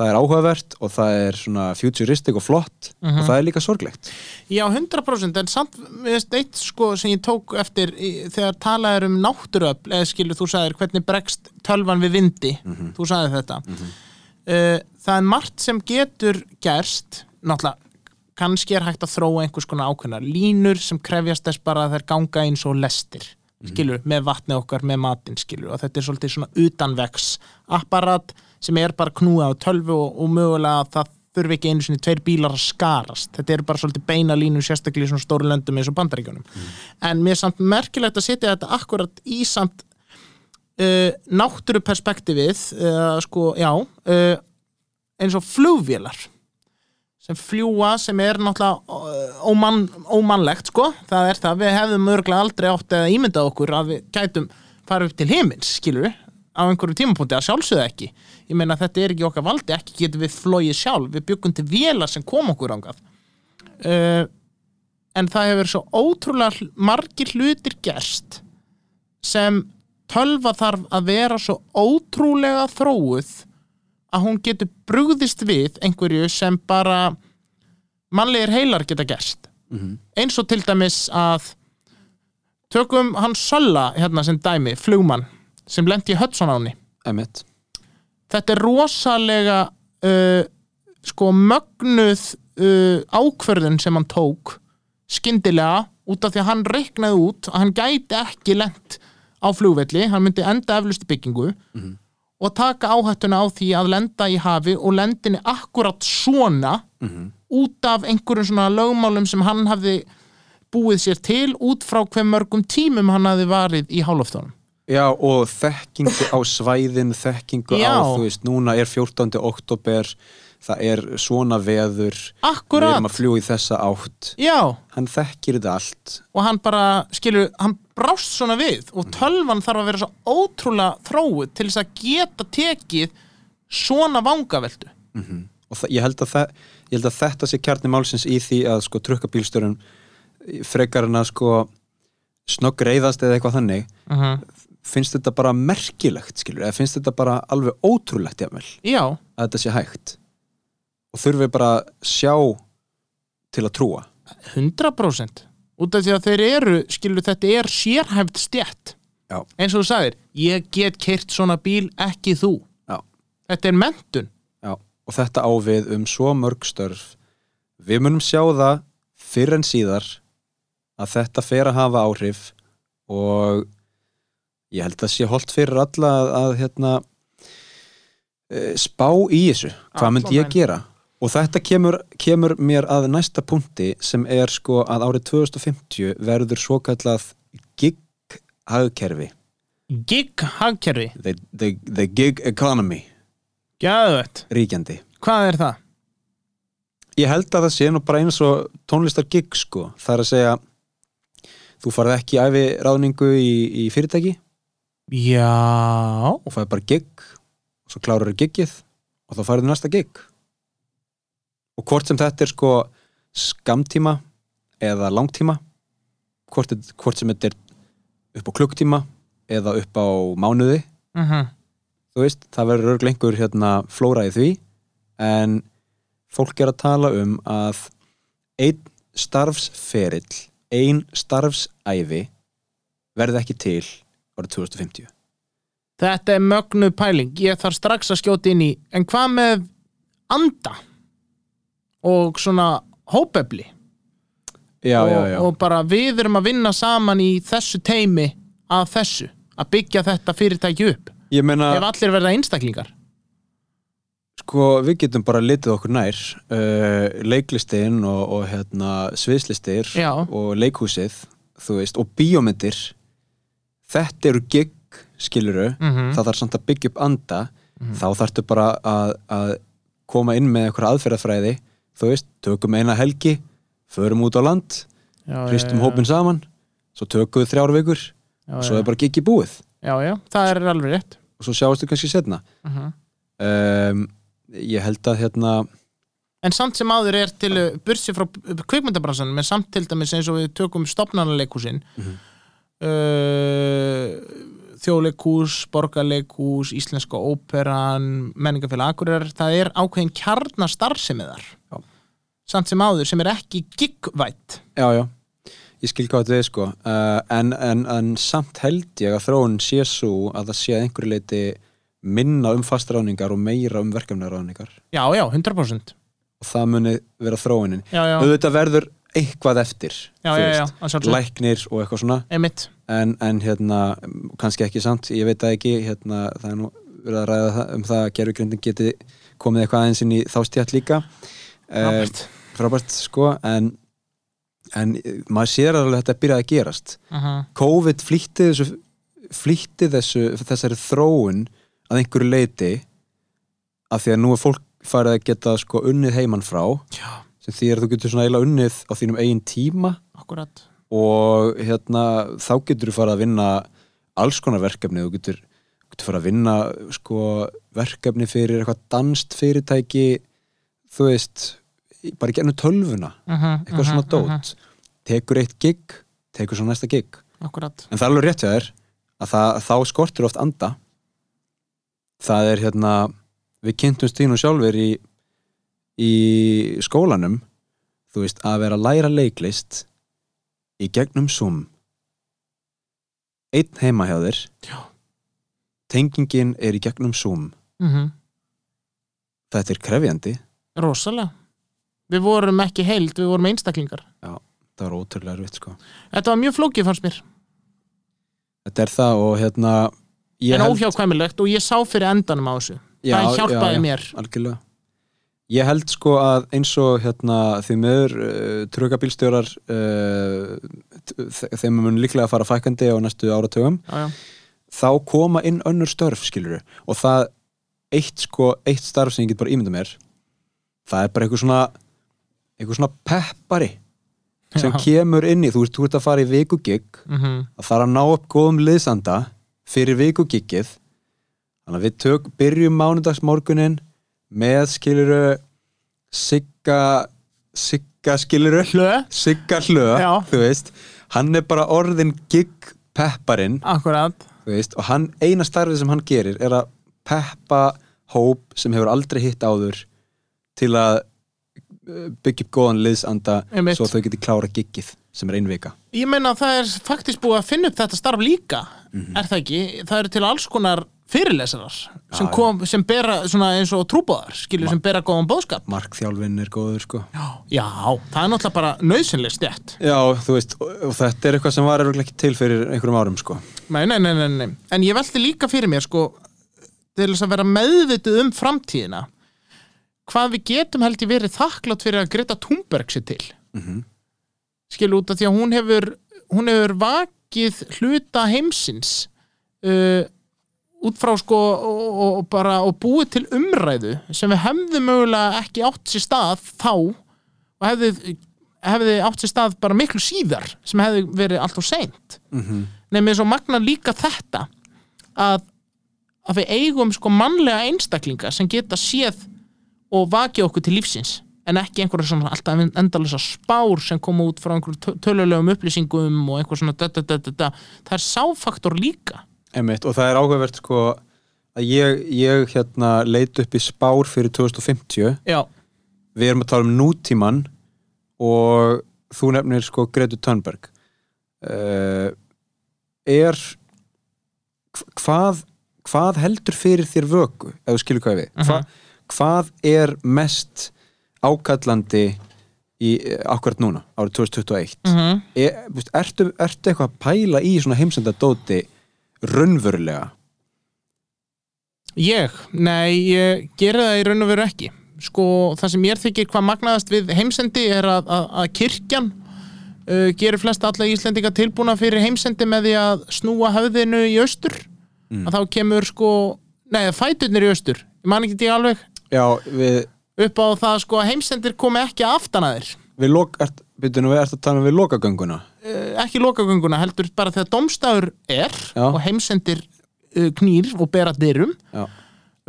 það er áhugavert og það er svona futuristic og flott Mhm. og það er líka sorglegt. Já 100% en samt, eitt sko sem ég tók eftir þegar talað er um náttúröfl, eða skilur þú sagðir hvernig bregst tölvan við vindi. Þú sagðir þetta. Uh, það er margt sem getur gerst náttúrulega, kannski er hægt að þróa einhvers konar ákveðnar línur sem krefjast þess bara að þær ganga eins og lestir skilur, með vatni okkar, með matinn skilur og þetta er svolítið svona utanvegs apparat sem er bara knúið á tölvu og, og mögulega að það þurfi ekki einu sinni tveir bílar að skarast. Þetta eru bara svolítið beina línur sérstaklega í svona stóru löndum eins og bandaríkjunum. En mér er samt merkilegt að setja þetta akkurat í samt uh, náttúruperspektífið uh, sko, já uh, eins og flugvélar sem fljúa sem er náttúrulega ómann, ómannlegt sko, það er það, við hefðum örgulega aldrei átt að ímynda okkur að við gætum fara upp til heimins, skilur við á einhverju tímapunkti að sjálfsögðu ekki. Ég meina þetta er ekki okkar valdi, ekki getum við flóið sjálf, við byggum til vélar sem kom okkur ángað uh, en það hefur svo ótrúlega margir hlutir gerst sem tölva þarf að vera svo ótrúlega þróuð að hún getur brugðist við einhverju sem bara mannlegir heilar geta gerst eins og til dæmis að tökum hann Sölla hérna sem dæmi, flugmann sem lendi í Hudson áni Emmett þetta er rosalega uh, sko mögnuð uh, ákvörðun sem hann tók skyndilega út af því að hann reiknaði út að hann gæti ekki lent á flugvelli, hann myndi enda eflust í byggingu og taka áhættuna á því að lenda í hafi og lendinni akkurat svona út af einhverjum svona lögmálum sem hann hafði búið sér til út frá hver mörgum tímum hann hafði varið í háloftunum Já, og þekkingu á svæðin, þekkingu Já. á, þú veist, núna er 14. oktober, það er svona veður, við Akkurat. erum að fljúa í þessa átt. Já, Hann þekkir þetta allt. og hann bara, skilur, hann brást svona við og tölvan þarf að vera svo ótrúlega þróið til þess að geta tekið svona vangaveldu Og það, ég, held að það, ég held að þetta sé kjarni málsins í því að sko trukkabílstjórun frekar en að sko snogg reyðast eða eitthvað þannig Mhm. finnst þetta bara merkilegt skilur, eða finnst þetta bara alveg ótrúlegt jafnvel, Já, að þetta sé hægt? Og þurfi bara að sjá til að trúa? 100% út af því að þeir eru, skilur þetta er sérhæft stjætt Já. eins og þú sagðir, ég get keirt svona bíl ekki þú. Já. þetta er mentun Já, og þetta á við um svo mörg störf. Við munum sjá það fyrr en síðar að þetta fer að hafa áhrif og ég held að sé holdt fyrir alla að, að hérna eh, spá í þessu. Hvað myndi ég gera og þetta kemur, kemur mér að næsta punkti sem er sko að árið 2050 verður svo kallað gig hagkerfi gig hagkerfi, the, the, the gig economy. Gæðvett ríkjandi. Hvað er það? Ég held að það sé nú bara eins og tónlistar gig sko, það er að segja þú farið ekki æfi ráðningu í, í fyrirtæki. Já. Og farið bara gig. Og svo klárar þau giggið og þá farið þau næsta gig og hvort sem þetta er sko skamtíma eða langtíma hvort, hvort sem þetta er upp á klukktíma eða upp á mánuði uh þú veist, það verður örglega einhver hérna flóra í því. En fólk er að tala um að einn starfsferill ein starfsæfi verði ekki til árið 2050 Þetta er mögnu pæling, ég þarf strax að skjóta inn í en hvað með anda og svona hópefli. Já, og, já, já, og bara við erum að vinna saman í þessu teimi að þessu, að byggja þetta fyrirtæki upp. Ég meina ef allir verða einstaklingar. Sko við getum bara litið okkur nær uh, leiklistin og, og hérna sviðslistir og leikhúsið veist, og bíómyndir. Þetta eru gig skiluru, Mhm. það þarf samt að byggja upp anda. Þá þarftu bara að, að koma inn með einhverja aðferðafræði þú veist, tökum eina helgi förum út á land, já, hristum hópin saman svo tökum við þrjár vikur já, og svo er bara gigi búið. Já, já, það er alveg rétt. Og svo sjáastu kannski setna uh -huh. um, ég held að hérna En samt sem áður er til bursi frá kvikmyndabransanum, en samt til dæmis eins og við tökum stopnarleikhúsin Mhm. uh, þjóðleikhús, borgarleikhús íslenska óperan menningafélag Akureyrar, það er ákveðin kjarnastarfsemi þar. Já. Samt sem áður sem er ekki gigvætt. Já, já, ég skil hvað þetta er sko. Uh, en, en, en samt held ég að þróun sé svo að það sé að einhverju leiti minna um fastráningar og meira um verkefnaráningar Já, já, 100% og það muni vera þróunin. Auðvitað verður eitthvað eftir Já, já, já, læknir og eitthvað svona. En, en hérna, kannski ekki samt ég veit það ekki, hérna, það er nú verið að ræða um það að gerfugrindin geti komið eitthvað aðeins inn í þástjátt líka. Frábært. Frábært sko en, en maður sér alveg að þetta byrjaði að gerast. Uh COVID flýtti þessu flýtti þessu, þessari þróun að einhverju leiti af því að nú er fólk farið að geta sko unnið heimann frá Já. sem því að þú getur svona eiginlega unnið á þínum eigin tíma. Akkurat. Og hérna þá getur þú farið að vinna alls konar verkefni. Þú getur, getur farið að vinna sko verkefni fyrir eitthvað danst fyrirtæki þú veist, bara gennum tölvuna uh eitthvað svona dót tekur eitt gig, tekur svo næsta gig. Akkurat en það er alveg rétt að það, þá skortir oft anda. Það er hérna við kynntumst því nú sjálfur í í skólanum þú veist, að vera að læra leiklist í gegnum Zoom. Einn heima hjá þér. Tengingin er í gegnum Zoom. Uh þetta er krefjandi, Rosalega Við vorum ekki heild, við vorum einstaklingar. Það var ótrúlega erfitt sko. Þetta var mjög flókið fannst mér. Þetta er það og hérna en held- óhjákvæmilegt og ég sá fyrir endanum á þessu. Já, það hjálpaði já, já, mér. algjörlega. Ég held sko að eins og hérna því meður uh, trukabílstjórar uh, þeim mun líklega að fara fækandi á næstu áratögum já, já. þá koma inn önnur störf skilur og það eitt sko eitt starf sem ég get bara ímynda mér það er bara eitthvað svona eitthvað svona peppari sem Já. kemur inn í, þú veist, þú ert að fara í vikugigg Mm að fara að ná upp góðum liðsanda fyrir vikugiggið. Þannig að við tök, byrjum mánudagsmorgunin með skiluru sigga sigga skiluru Hlö, sigga hlö, Já. þú veist. Hann er bara orðin gig pepparinn veist, og hann, eina starfið sem hann gerir er að peppa hóp sem hefur aldrei hitt áður til að byggja upp góðan liðsanda Einmitt. svo þau geti klára giggið sem er ein vika. Ég meina að það er faktisk búið að finna upp þetta starf líka Mhm. er það ekki? Það eru til alls konar fyrirlesarar sem, Já, kom, sem bera eins og trúbóðar skilur sem bera góðan bóðskap markþjálfinn er góður sko. Já, það er náttúrulega bara nöðsynlega stjætt Já, þú veist, og, og þetta er eitthvað sem var ekki til fyrir einhverjum árum sko. Nei, nei, nei, nei, nei, en ég velti líka fyrir mér sko, til þess að vera meðvituð um framtíðina hvað við getum held ég verið þakklátt fyrir að Greta Thunberg sér til Mhm. skilu út af því að hún hefur hún hefur vakið hluta heimsins uh, út frá sko og, og, bara og búið til umræðu sem við hefðum mögulega ekki átt sér stað þá og hefði, hefði átt sér stað bara miklu síðar sem hefði verið allt og seint Mhm. nefnir svo magna líka þetta að, að við eigum sko mannlega einstaklinga sem geta séð og vakið okkur til lífsins en ekki einhverja svona alltaf endalisa spár sem koma út frá einhverjum tö- tölulegum upplýsingum og einhver svona da, da, da, da, da. það er sáfaktor líka Einmitt, og það er áhugavert sko að ég, ég hérna leit upp í spár fyrir 2050 Já. við erum að tala um nútíman og þú nefnir sko Gretu Thunberg uh, er hv- hvað hvað heldur fyrir þér vöku ef þú skilur hvað við Mhm. Hva, hvað er mest ákallandi í akkurat núna, árið 2021 Mhm. er, þú veist, ertu, ertu eitthvað að pæla í svona heimsendadóti raunverulega Ég? Nei, ég geri það í raun og veru ekki sko það sem mér þykir hvað magnaðast við heimsendi er að, að, að kirkjan uh, gerir flest alla Íslendinga tilbúna fyrir heimsendi með því að snúa höfðinu í austur Mm. að þá kemur sko nei, fæturnir í austur, ég man ekki því alveg Já, við, upp á það sko að heimsendir komi ekki aftan að þér. við lok, ert, byrju nú, ert að tala um við lokagönguna? Uh, ekki lokagönguna, heldur bara þegar domstafur er Já. og heimsendir uh, knýr og bera dyrum Já.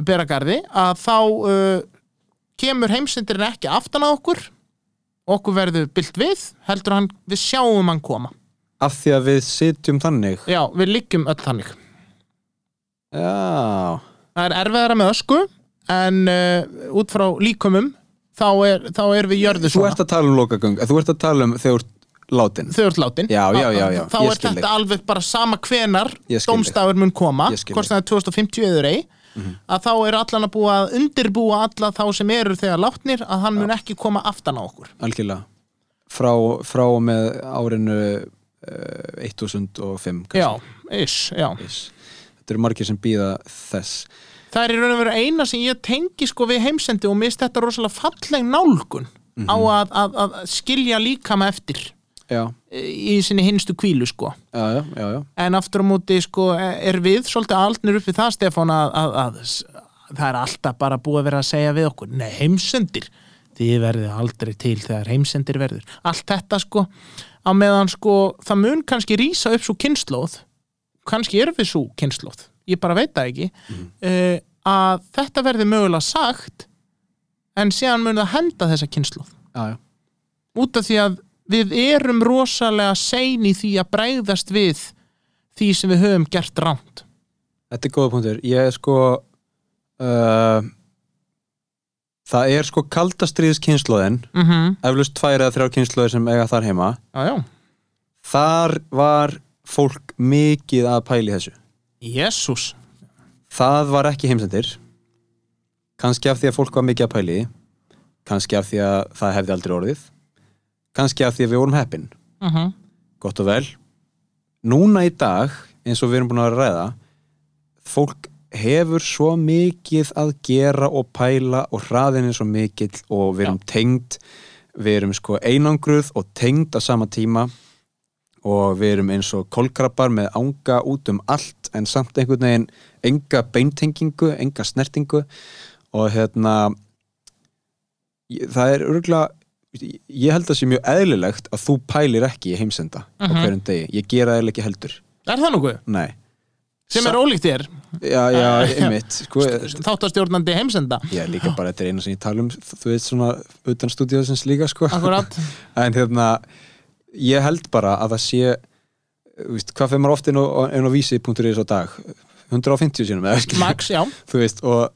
bera garði að þá uh, kemur heimsendirinn ekki aftan að okkur. Okkur verður byllt við heldur hann, við sjáum hann koma. Af því að við sitjum þannig. Já, við liggjum öll þannig. Já, það er erfiðara með ösku en uh, út frá líkumum þá er, þá er við jörðu þú svona. ert að tala um lokagöng þú ert að tala um þegar þú látin. Þau ert látin. Já, já, já, já, þá er þetta alveg bara sama hvenar domstafur mun koma hvort það er 2050 eður ei Mhm. að þá er allan að búa að undirbúa alla þá sem eru þegar látnir að hann mun ekki koma aftan á okkur. Algjörlega. Frá, frá með árinu uh, 1005 kannski. já, ish, já. Ish. þetta eru margir sem býða þess það er í raun og veru eina sem ég tengi sko við heimsendi og mist þetta rosalega falleg nálgun á Mhm. að, að, að skilja líkama eftir já, í sinni hinstu kvílu sko. Já, já, en aftur á móti sko er við svolítið aldnir upp við það Stefán að, að, að það er alltaf bara búið að vera að segja við okkur nei heimsendir, þið verðið aldrei til þegar heimsendir verður. Allt þetta sko, á meðan sko það mun kannski rísa upp svo kynnslóð kannski er við svo kynnslóð ég bara veit það ekki uh, að þetta verði mögulega sagt en síðan mun það henda þessa kynnslóð já, já. út af því að við erum rosalega sein í því að bregðast við því sem við höfum gert ránt Þetta er góða punktur. Ég er sko uh, það er sko kaldastriðskynnslóðin mm -hmm. eflust tvær eða þrjár kynnslóðir sem eiga þar heima já, já. þar var fólk mikið að pæli þessu Jésús það var ekki heimsendir. Kannski af því að fólk var mikið að pæli kannski af því að það hefði aldrei orðið. Kannski af því að við vorum heppin. Uh -huh. gott og vel. Núna í dag, eins og við erum búin að ræða fólk hefur svo mikið að gera og pæla og hraðin er svo mikill og við erum tengd. Við erum sko einangruð og tengd á sama tíma. Og við erum eins og kolkrabbar með ánga út um allt en samt einhvern veginn enga beintengingu, enga snertingu. Og hérna það er örgulega ég held að það sé mjög eðlilegt að þú pælir ekki í heimsenda á Mhm. hverjum degi, ég gera eða ekki heldur. Er það nokkuð? nei, Sem er ólíkt þér? Já, já, einmitt. Sko, Þáttastjórnandi heimsenda. Er líka bara, þetta er eina sem ég tala um þú veit svona utan stúdíósins líka sko. Akkurat. En hérna ég held bara að það sé veist, hvað fyrir maður oft inn á, vísi.is á dag 150 sinum. Max, já. veist, og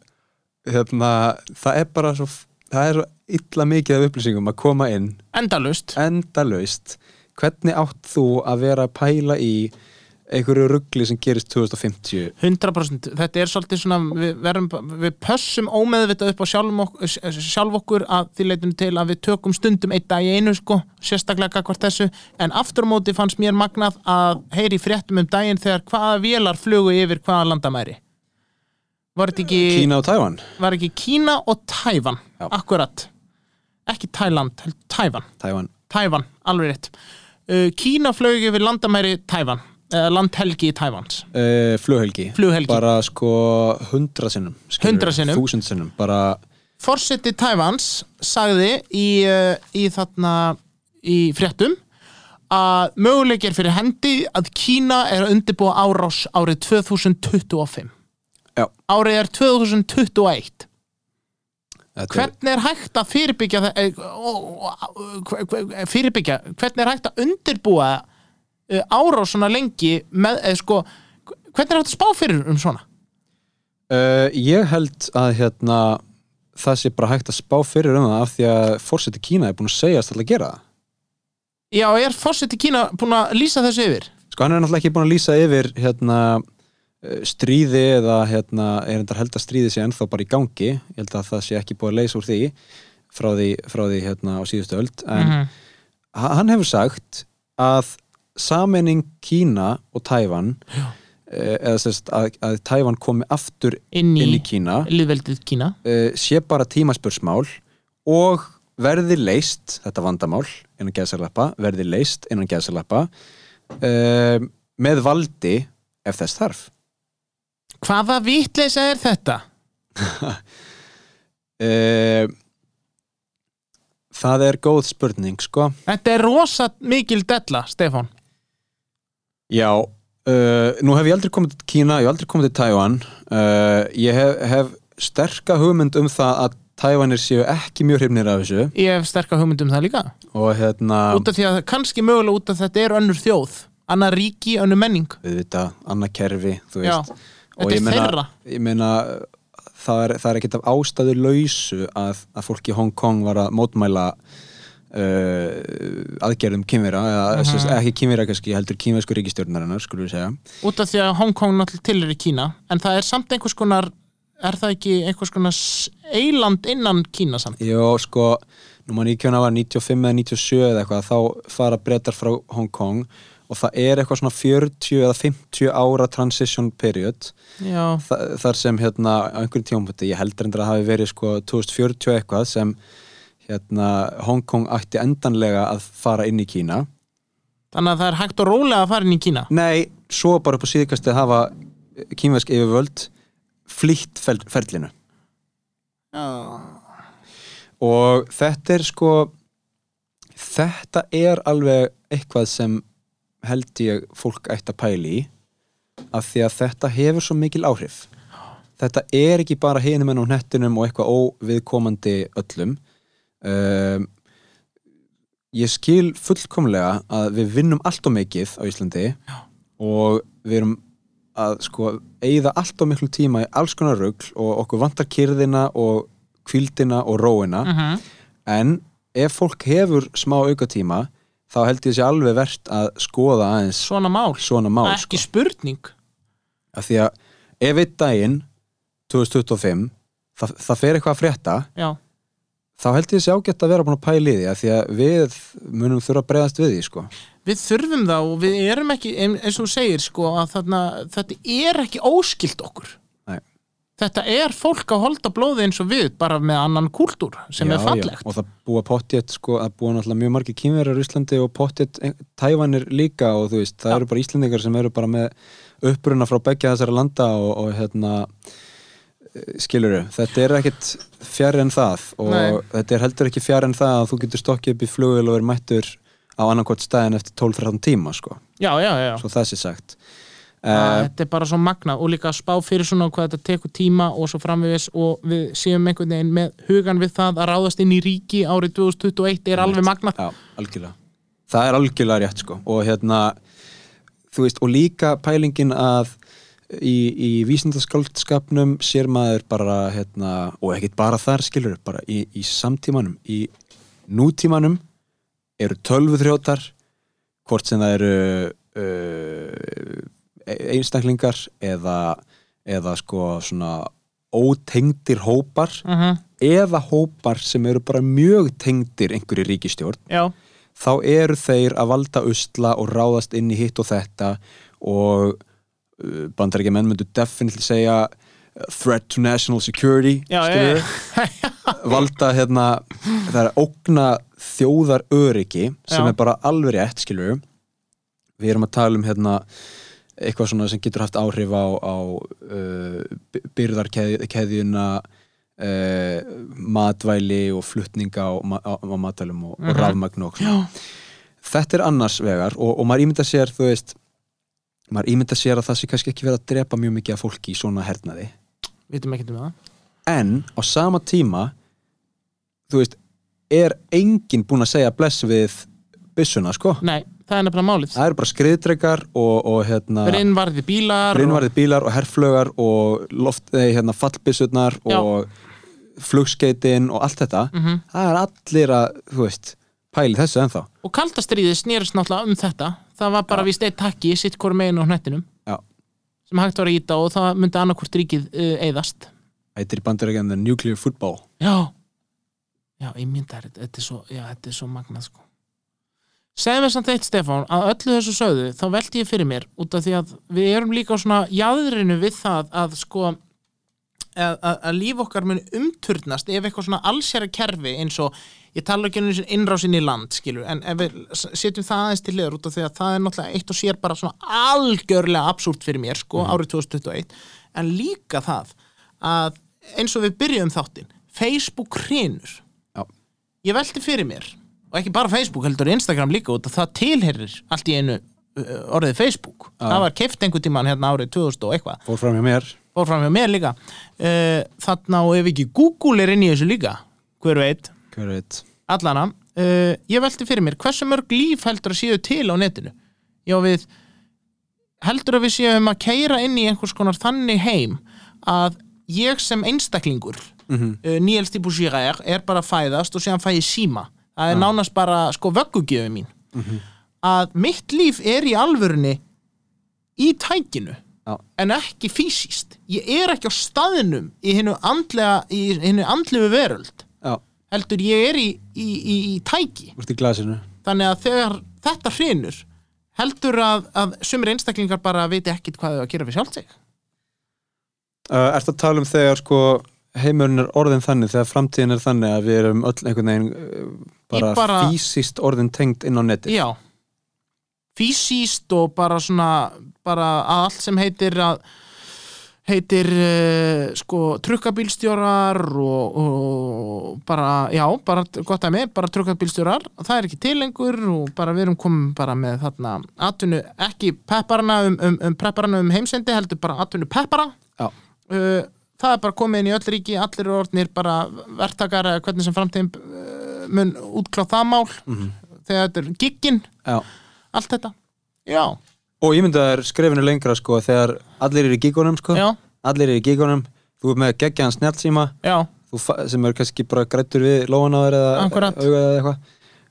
hérna, það er bara svo það er svo illa mikið af upplýsingum að koma inn Endalaust endalaust hvernig átt þú að vera að pæla í einhverju ruggli sem gerist 2050 100% þetta er svolítið svona við, verum, við pössum ómeðvitað upp á okkur, sjálf okkur að því leitinu til að við tökum stundum eitt dag í einu sko, sérstaklega hvort þessu. En aftur á móti fannst mér magnað að heyri fréttum um daginn þegar hvaða vélar flugu yfir hvaða landamæri. Var þetta ekki Kína og Tævan var ekki Kína og Tævan akkurat, ekki Tæland Tævan, Tævan, Tævan alveg rétt. Uh, Kína flög yfir landamæri Tævan eða landhelgi í Tævans uh, flughelgi Flughelgi. bara sko hundra sinnum skilurðu, 100 sinnum. þúsund sinnum bara Forseti Tævans sagði í, uh, í þarna í fréttum að möguleik er fyrir hendi að Kína er að undirbúa árás árið 2025 Já. árið er 2021 þetta er, hvernig er hægt að fyrirbyggja eh, fyrirbyggja, hvernig er hægt að undirbúa uh, árás svona lengi með, eða sko hvernig er að spá fyrir um svona? Uh, ég held að hérna það sé bara hægt að spá fyrir um það af því að fórseti Kína er búin að segja að gera það. Já, er fórseti Kína búin að lýsa þessu yfir? Sko hann er náttúrulega ekki búin að lýsa yfir hérna eh, stríði eða hérna er þetta held að stríði sé ennþá bara í gangi. Ég held að það sé ekki búin að leysa úr því frá því, frá því hérna á síðustu öld. En Mhm. ha- hann hefur sagt að sameining Kína og Tævan eh, eða sérst að, að Tævan komi aftur inn í, inn í Kína Kína. uh, sé bara tímaspursmál og verði leist þetta vandamál innan geðsalappa verði leist innan geðsalappa uh, með valdi ef þess þarf. Hvaða vitleysa er þetta? uh, það er góð spurning sko. Þetta er rosa mikil della, Stefán já, uh, nú hef ég aldrei komið til Kína ég hef aldrei komið til Tævan uh, ég hef, hef sterka hugmynd um það að Tævanir séu ekki mjög hrifnir af þessu. Ég hef sterka hugmynd um það líka. Og hérna út af því að kannski mögulega út af þetta er önnur þjóð annað ríki, önnur menning. Auðvitað, annað kerfi þú Já, veist. þetta og er ég meina, þeirra. ég meina það er, það er ekkert af ástæðu lausu að, að fólk í Hong Kong var að mótmæla uh, aðgerðum kynvera eða Mhm. uh -huh. ekki kynvera kannski, heldur kynversku ríkistjórnarinnar skulum við segja út af því að Hong Kong náttúrulega til er í Kína en það er samt einhvers konar er það ekki einhvers konar eiland innan Kína samt Jó, sko, nú maður nýkjöna var 95 eða 97 eða eitthvað, þá fara breytar frá Hong Kong og það er eitthvað svona 40 eða 50 ára transition period. Þa, þar sem hérna á einhverjum tímapunkti, ég heldur endur að hafi verið sko 2040 eitthvað sem hérna Hong Kong ætti endanlega að fara inn í Kína. Þannig að það er hægt og rólega að fara inn í Kína? Nei, svo bara upp á síðkasti að hafa kínvesk yfirvöld flýtt fer ferlinu. Já. og þetta er sko þetta er alveg eitthvað sem held ég fólk ætti að pæli í af því að þetta hefur svo mikil áhrif. Þetta er ekki bara hinum enn á hnettinum og eitthvað óviðkomandi öllum um, ég skil fullkomlega að við vinnum allt og mikið á Íslandi Já. og við erum að sko eigða allt og miklu tíma í alls konar rugl og okkur vantar kyrðina og kvildina og róina Mhm. en ef fólk hefur smá aukatíma þá held ég sé alveg verðt að skoða aðeins svona mál, svona mál ekki spurning af því að ef einn daginn 2025 það, það fer eitthvað að frétta Já. Þá held ég sé ágætt að vera búin að pæla í því af því að við munum þurfa að bregðast við því sko. við þurfum þá og við erum ekki ein- eins og þú segir sko að þarna, þetta er ekki óskilt okkur Nei. þetta er fólk að holda blóði eins og við bara með annan kúltúr sem Já, er fallegt já. og það búa pottjett sko, það búa náttúrulega mjög margir kýmverjar í Íslandi og pottjett tævanir líka og þú veist, það eru bara Íslandingar sem eru bara með uppruna frá begja þessara landa og, og hérna skiluru, þetta er ekkit fjær en það og Nei. þetta er heldur ekki fjær en það að þú getur stokkið upp í flugil og verið mættur á annarkot stæðin eftir 12-13 tíma sko, já, já, já, svo það sé sagt. Uh, þetta er bara svo magna og líka að spá fyrir svona hvað þetta tekur tíma og svo framvegis og við séum einhvern veginn með hugan við það að ráðast inn í ríki árið 2021 er alveg magna Já, algjörlega. Það er algjörlega rétt sko. Og hérna þú veist, og líka pælingin að í, í vísindaskaldskapnum sér maður bara hérna, og ekkert bara þar skilur bara í, í samtímanum í nútímanum eru tölvuþrjótar hvort sem það eru uh, einstaklingar eða, eða sko svona ótengdir hópar Mhm. eða hópar sem eru bara mjög tengdir einhverju ríkistjórn Já, þá eru þeir að valda usla og ráðast inn í hitt og þetta og uh, bandaríkja menn myndu definitely segja uh, threat to national security já, já, já. valda hérna það er ógna þjóðar öryggi sem er bara alveg rétt skilur við erum að tala um hérna eitthvað svona sem getur haft áhrif á, á uh, byrðarkeðjuna uh, matvæli og flutninga á, á, á matvælum og, og Mhm. rafmagn og svona. Þetta er annars vegar og, og maður ímynda sér þú veist maður ímynda sér að það sé kannski ekki verið að drepa mjög mikið af fólki í svona hernaði. Vitum ekki um það. En á sama tíma þú veist, er enginn búinn að segja bless við byssuna, sko? Nei, það er nefnilega málið. Það eru bara skriðdregar og, og hérna Brinnvarði bílar brinnvarði bílar og herflögar og loft, eða, hérna, fallbyssurnar Já. og flugskeitin og allt þetta. Mhm. það er allir að, þú veist pæli þessu ennþá. Og kaldastriðið snýrist náttúrulega um þetta Það var bara víst eitt takki sitt hvort megin á hnettinum. Já. sem hægt var að íta og það myndi annarkvort ríkið uh, eyðast. Þetta er í bandarækjan The Nuclear Football? Já. Já, ég mynda þetta, þetta er svo, já, þetta er svo magnað sko. Segðu mér samt eitt Stefán að öllu þessu sögðu þá velti ég fyrir mér út af því að við erum líka á svona jáðrinu við það að sko að, að, að líf okkar mun umturnast ef eitthvað svona allsjæra kerfi eins og ég tala ekki um innrásin í land skilur, en ef við setjum það aðeins til liður út af því að það er náttúrulega eitt og sér bara svona algjörlega absúrt fyrir mér sko, árið 2021 en líka það að eins og við byrjuðum þáttinn Facebook hrinur ég velti fyrir mér og ekki bara Facebook heldur Instagram líka út að það tilherir allt í einu uh, orðið Facebook. Já. það var keift einhvern tíman hérna árið 2000 og eitthvað. Fór fram hjá mér. Fór fram hjá mér líka. Uh, þarna og ef ekki Google er inn í þessu líka hver veit, veit allana uh, ég velti fyrir mér, hversu mörg líf heldur að séu til á netinu já við heldur að við séum að keira inn í einhvers konar þannig heim að ég sem einstaklingur Mhm. uh, Níels Dibouchirer er bara að fæðast og séðan fæ ég síma það er Já. nánast bara sko vöggugjöfu mín Mhm. að mitt líf er í alvörunni í tækinu Já. en ekki fysiskt ég er ekki á staðinum í hinnu andlega í hinnu andlegu veröld. Heldur ég er í, í, í, í tæki. Úrt í glasinu. Þannig að þegar þetta hrinur heldur að, að sumir einstaklingar bara viti ekkit hvað þau að gera fyrir sjálft sig? Uh, Ertu að tala um þegar sko heimurinn er orðin þannig þegar framtíðin er þannig að við erum öll einhvern veginn uh, bara, bara- fysiskt orðin tengt inn á neti já. Fysiskt og bara svona bara að allt sem heitir að heitir uh, sko trukkabílstjórar og, og bara, já, bara gott að með, bara trukkabílstjórar. Það er ekki til lengur og bara við erum komin bara með þarna atvinnu, ekki pepparana um, um, um prepparana um heimsendi, heldur bara atvinnu peppara. Uh, það er bara komið inn í öll ríki, allir orðnir bara verktakar eða hvernig sem framtíðin uh, mun útkláð það mál. Mhm. þegar þetta er giggin, allt þetta. Já, Og ég myndi að það er skrefinu lengra sko þegar allir eru í gígunum sko. Já. Allir eru í gígunum. Þú er með geggjaðan snjáltsíma já, þú fa- sem er kannski bara grættur við lóan á þér eða Akkúrat. augað eða eitthvað.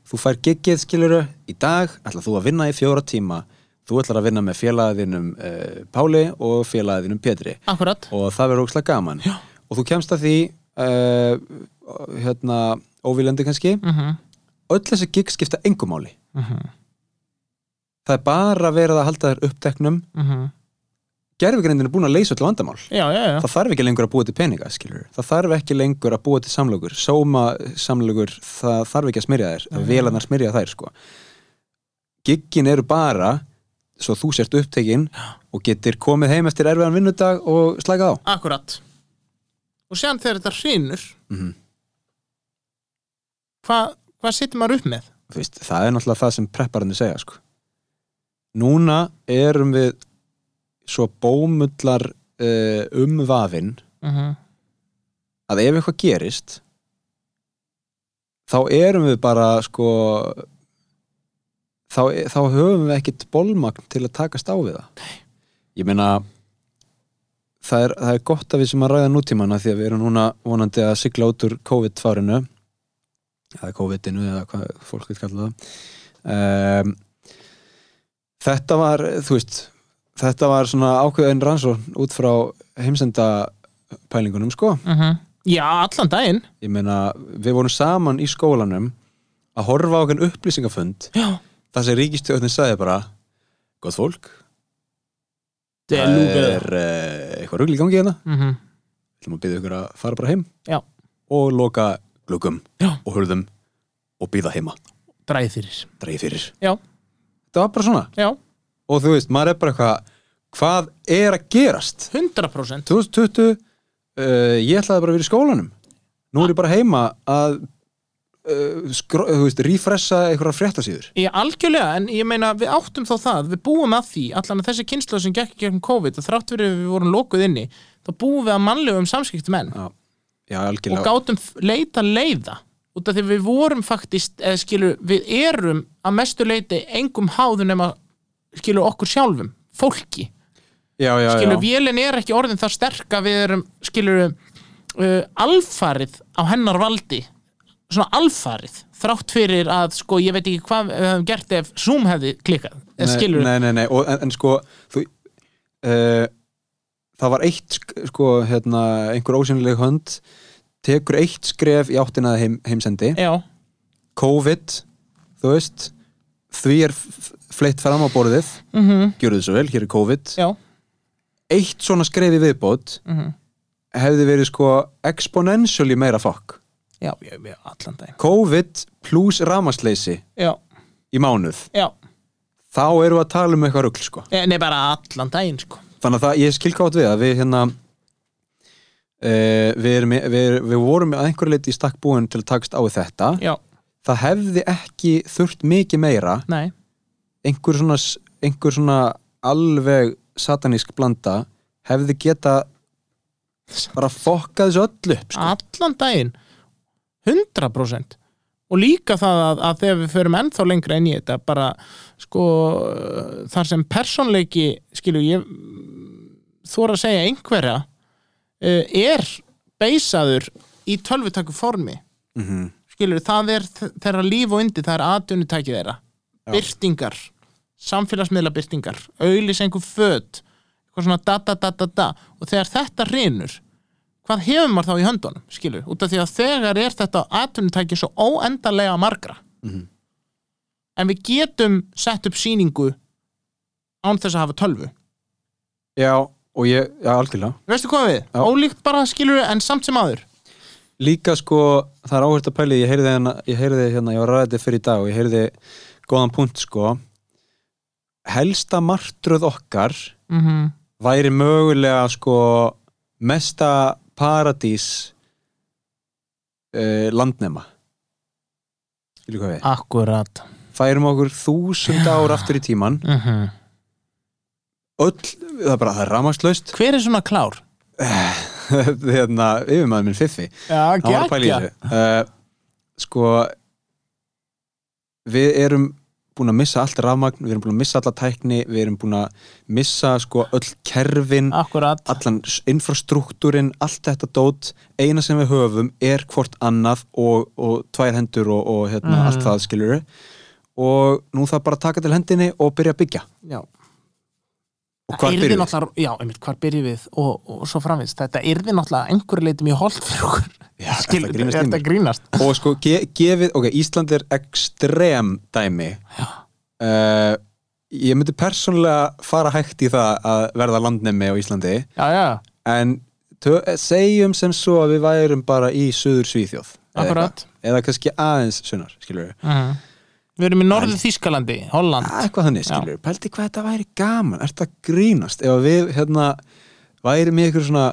Þú fær giggið skiluru í dag ætla þú að vinna í fjóra tíma. Þú ætlar að vinna með félagaðinum uh, Páli og félagaðinum Pétri. Akkurat. Og það verður ógslag gaman. Já. og þú kemst að því uh, hérna óvílandi kannski. Mhm. öll þessi gig skipta engumáli Mhm. Það er bara verið að halda þér uppteknum Mhm. gerfigreindin er búin að leysa öll vandamál já, já, já, það þarf ekki lengur að búa til peninga skilur. það þarf ekki lengur að búa til samlögur sóma samlögur, það þarf ekki að smyrja þær mm. velarnar smyrja þær sko. giggin eru bara svo þú sért upptekinn og getur komið heim eftir erfiðan vinnudag og slækað á akkurat og séðan þegar þetta hrinur Mhm. hvað hva sittum maður upp með? Veist, það er náttúrulega það sem prepparandi segja sko. Núna erum við svo bómullar uh, um vafinn Mhm. að ef eitthvað gerist þá erum við bara sko þá, þá höfum við ekkit bólmagn til að takast á við það. Ég meina það er, það er gott að við sem að ræða nútímana því að við erum núna vonandi að sigla út úr COVID-farinu eða COVID-inu eða hvað fólk vil kalla það. Um, þetta var þú veist þetta var svona ákveðin rannsókn út frá heimsenda pælingunum sko Mhm. Já, allan daginn ég meina, við vorum saman í skólanum að horfa á okkur upplýsingafund Já. það sem ríkistjóðin sagði bara gott fólk Det er það lúfið. er uh, eitthvað rugl í gangi hérna Mhm. við ætlum að byggja ykkur að fara bara heim Já. og loka gluggum Já. og hurðum og býða heima Dræði fyrir dreigi fyrir Já. Það var bara svona. Já. og þú veist, maður er bara eitthvað hvað er að gerast? 100% 2020 uh, ég ætlaði bara að vera í skólanum. Nú er ég bara heima að uh, skró, þú veist, refressa einhverja fréttasíður. Ég algjörlega, en ég meina við áttum þá það, við búum að því allan að þessi kynslu sem gekk í gegnum COVID og þrátt fyrir við vorum lokuð inni þá búum við að mannlegum samskiptum menn Já, já og gátum leita leiða út af því við vorum faktist eða skilur, við erum að mestu leiti engum háðu nema skilur okkur sjálfum, fólki já, já, skilur, já. vélinn er ekki orðin það sterk að við erum skilur uh, alfarið á hennar valdi svona alfarið þrátt fyrir að sko ég veit ekki hvað við hefum gert ef Zoom hefði klikkað nei, skilur nei, nei, nei, og, en, en sko þú, uh, það var eitt sk- sko, hérna, einhver ósynlega hönd tekur eitt skref í áttina að heim, heimsendi Já. COVID, þú veist því er fleitt fram á borðið. Mhm. gjörðu þið svo vel, hér er COVID. Já. eitt svona skref í viðbót Mhm. hefði verið sko exponentially meira fokk. COVID pluss ramasleysi í mánuð. Já, þá erum við að tala um eitthvað rugl sko. Eh, nei bara allan daginn sko. Þannig að það, ég skil kátt við að við hérna uh, við, erum, við, við vorum að einhverju leiti í stakk búin til að takast á þetta. Já, það hefði ekki þurft mikið meira. Nei, einhver svona, einhver svona alveg satanísk blanda hefði geta bara fokkað þessu öllu upp sko. allan daginn. 100% og líka það að, að þegar við förum ennþá lengra inn í þetta bara sko þar sem persónleiki skilur ég þóra að segja einhverja uh, er beisaður í tölvutakku formi. Mhm. Skilur það er þeirra líf og undi það er atvinnutæki þeirra. Byrtingar, samfélagsmiðla byrtingar auðlýsengu föt eitthvað svona da da da da da. Og þegar þetta rinur hvað hefur maður þá í höndunum, skilur út af því að þegar er þetta atvinnutæki svo óendanlega margra. Mhm. en við getum sett upp sýningu án þess að hafa tölvu. Já, og ég, já, algjörlega. Veistu hvað við, Já. ólíkt bara skilur en samt sem aður líka sko, það er áhört að pæli ég heyrði hérna, ég heyrði hérna, ég var ræðið fyrir í dag og ég heyrði góðan punkt sko. Helsta martröð okkar mm -hmm. væri mögulega sko mesta paradís uh, landnema. Skilur hvað við akkurat. Færum okkur þúsund ár aftur í tíman mm -hmm. öll, það er bara, það er ramagslaust hver er svona klár? hérna, yfirmaður minn Fiffi Já, geggja. uh, sko við erum búin að missa allt rafmagn, við erum búin að missa alla tækni, við erum búin að missa sko öll kerfin, Akkurat. allan infrastruktúrin, allt þetta dót, eina sem við höfum er hvort annað og, og tvær hendur og, og hérna, Mhm. allt það skilur og nú það bara taka til hendinni og byrja að byggja Já. Og hvar byrjum við? já, einmitt, hvar byrjum við? Og, og svo framvist, þetta yrði náttúrulega einhverju leiti mjög holdt fyrir okkur. Já, Skilur, þetta grínast þetta grínast? Og sko ge gefið, ok, Ísland er ekstrem dæmi. Uh, ég myndi persónulega fara hægt í það að verða landnemi á Íslandi. Já, já. en tö- segjum sem svo að við værum bara í söður Svíþjóð eða eða kannski aðeins sunnar, skilur við Mhm. Við erum í norðu Þískalandi, Holland. Eitthvað þannig, skilur við, pældi hvað þetta væri gaman? Er þetta grínast, ef við hérna væri með ykkur svona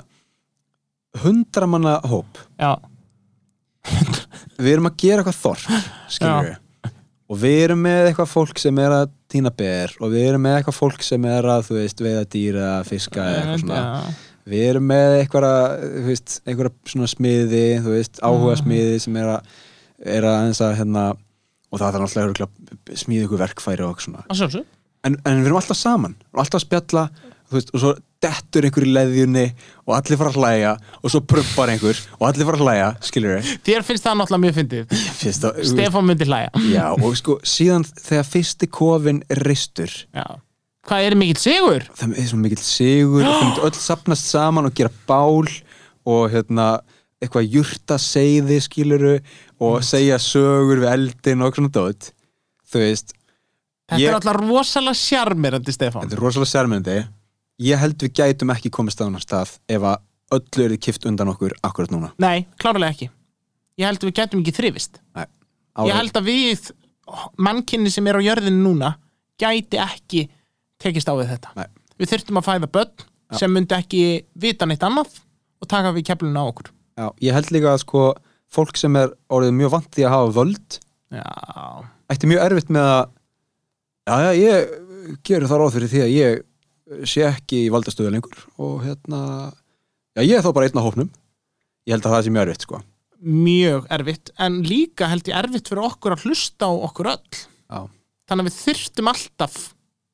hundramanna hóp. Já. við erum að gera eitthvað þorp skilur við og við erum með eitthvað fólk sem er að týna ber og við erum með eitthvað fólk sem er að þú veist, veiða dýra, fiska eitthvað svona. Já. við erum með eitthvað þú veist, eitthvað svona smiði þú veist, áhuga smiði sem er að er að eins að hérna og það er örugglega að smíða ykkur verkfæri og svona. Að sjálfsög en, en við erum alltaf saman, við erum alltaf að spjalla veist, og svo dettur einhver í leðjunni og allir fara að hlæja og svo prumpar einhver og allir fara að hlæja skilur við þér finnst það náttúrulega mjög fyndið. Stefán myndi hlæja. Já, og sko, síðan þegar fyrsti kofin ristur Já. hvað er mikill sigur? það er mikill sigur það myndi öll sapnast saman og gera bál og hérna eitthvað jurta seiði skiluru og segja sögur við eldin og svona dót. Þú veist þetta Ég- er alltaf rosalega sjarmirandi Stefán. Þetta er rosalega sérmyndi ég held við gætum ekki komist á hann stað ef að öllu er kift undan okkur akkurat núna. Nei, klárlega ekki. Ég held að við getum ekki þrifist. Nei. ég held að við mannkynni sem er á jörðinu núna gæti ekki tekist á við þetta. Nei. við þurftum að fæða börn sem myndi ekki vita neitt annað og taka við keflinu á okkur Já, ég held líka að sko fólk sem er orðið mjög vant því að hafa völd já, ætti mjög erfitt með að já, já, ég gerur það ráð fyrir því að ég sé ekki í valdastöðu lengur og hérna já, ég er þá bara einn á hópnum ég held að það sé mjög erfitt, sko mjög erfitt en líka held ég erfitt fyrir okkur að hlusta á okkur öll Já. þannig að við þurftum alltaf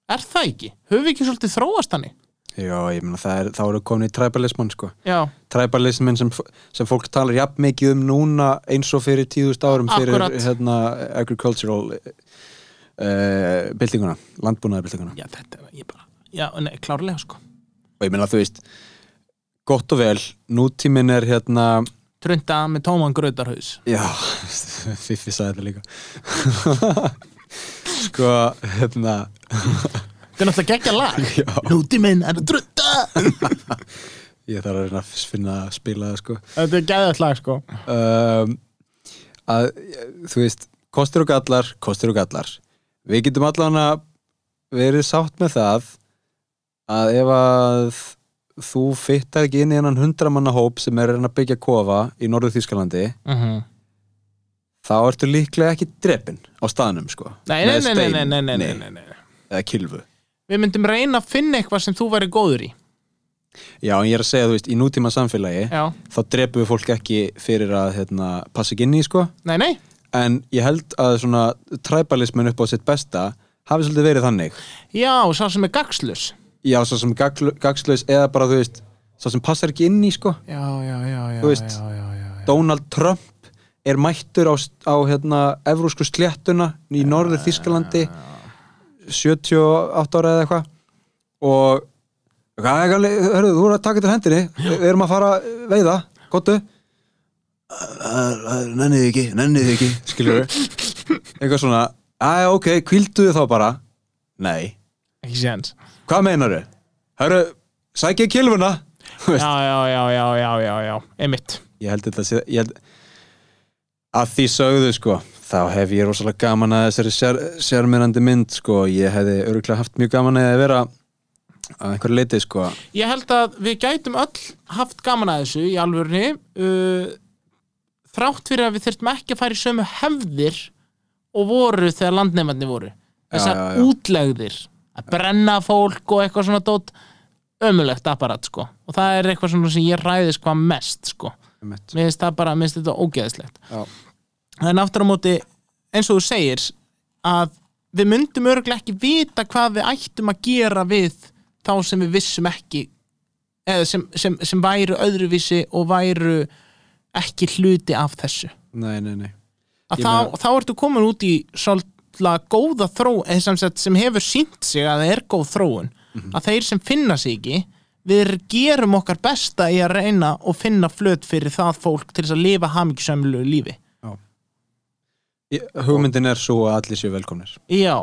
er það ekki? höfum við ekki svolítið þróast hannig? Já, ég meina það er, þá eru komin í tribalisman, sko. Já, tribalismin sem, sem fólk talar jafn mikið um núna eins og fyrir tíðust árum fyrir Akkurat. hérna agricultural uh, byltinguna, landbúnaðarbyltinguna já þetta er ég bara já, nei, klárlega sko. Og ég meina þú veist gott og vel, nútíminn er hérna trunda með tóman grötarhaus já, Fifi sagði þetta líka. Sko, hérna þetta er náttúrulega geggja lag. Núti minn er að trunda ég þarf að reyna að finna að spila það sko. Þetta er geggja lag sko. Um, að, þú veist kostur og gallar, kostur og gallar. Við getum allan að verið sátt með það að ef að þú fyttar ekki inn í hennan hundramanna hóp sem er að byggja kofa í norður Þýskalandi uh -huh. þá ertu líklega ekki drepin á staðnum sko. Nei, nei, nei, nei, nei, nei, nei, nei, nei, nei. eða kilfu við myndum reyna að finna eitthvað sem þú væri góður í. Já en ég er að segja þú veist í nútíma samfélagi já, þá drepum við fólk ekki fyrir að hérna, passa ekki inn í sko. Nei, nei. En ég held að svona tribalismin upp á sitt besta hafi svolítið verið þannig. Já, sá sem er gagslus já, svo sem gagl- gagnslaus eða bara þú veist svo sem passar ekki inn í sko. Já, já, já, já, Þú veist, já, já, já, já. Donald Trump er mættur á, á hérna, evrósku sléttuna í norður Þískalandi 78 ára eða eitthvað. Og er hörðu, þú voru að taka til hendinni. Við erum að fara veiða, gottu nenniði ekki, nenniði ekki skilur eitthvað svona, að ok, kvildu þið þá bara. Nei, ekki séns. Hvað meinaru hörru, sækja kilvuna Þú veist. já, já, já, já, já, já, já, einmitt. Ég held þetta sé, ég held að því sögðu sko þá hef ég rosalega gaman að þessari sér, sérmyrandi mynd sko. Ég hefði örgulega haft mjög gaman að vera að einhverju leiti sko. Ég held að við gætum öll haft gaman að þessu í alvörni uh, þrátt fyrir að við þurftum ekki að fara í sömu hefðir og voru þegar landnefnarnir voru. Þessar já, já. útlegðir að brenna fólk og eitthvað svona dót ömulegt apparat sko. Og það er eitthvað svona sem ég ræðist hvað mest sko. Finnst það bara, mér finnst þetta ógeðslegt. Já. En aftur á móti eins og þú segir að við myndum örgulega ekki vita hvað við ættum að gera við þá sem við vissum ekki eða sem, sem, sem væru öðruvísi og væru ekki hluti af þessu. Nei, nei, nei. Að þá, meina- þá ertu komin út í svolítið góða þró eða sem, sem hefur sínt sig að það er góð þróun Mhm. að þeir sem finna sig ekki við gerum okkar besta í að reyna og finna flöt fyrir það fólk til þess að lifa hamingjusömmlu lífi hugmyndin er svo að allir séu velkomnir. Já,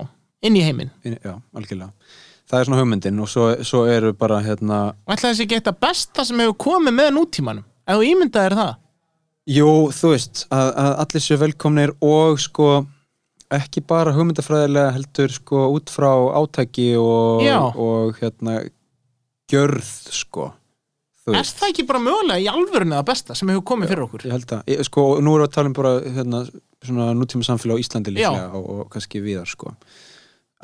inn í heiminn. Inn- já, algjörlega. Það er svona hugmyndin og svo, svo eru bara hérna og ætla þessi ekki þetta besta sem hefur komið með nútímanum? Ef þú ímyndaðir það? Jú, þú veist, að, að allir séu velkomnir og sko ekki bara hugmyndafræðilega heldur sko út frá átæki og, Já. og hérna gjörð sko er það ekki bara mögulega í alvörinu það besta sem hefur komið fyrir okkur? ég held að, ég, sko, nú erum við að tala um bara hérna, svona nútíma samfélag á Íslandi líklega og, og kannski viðar sko.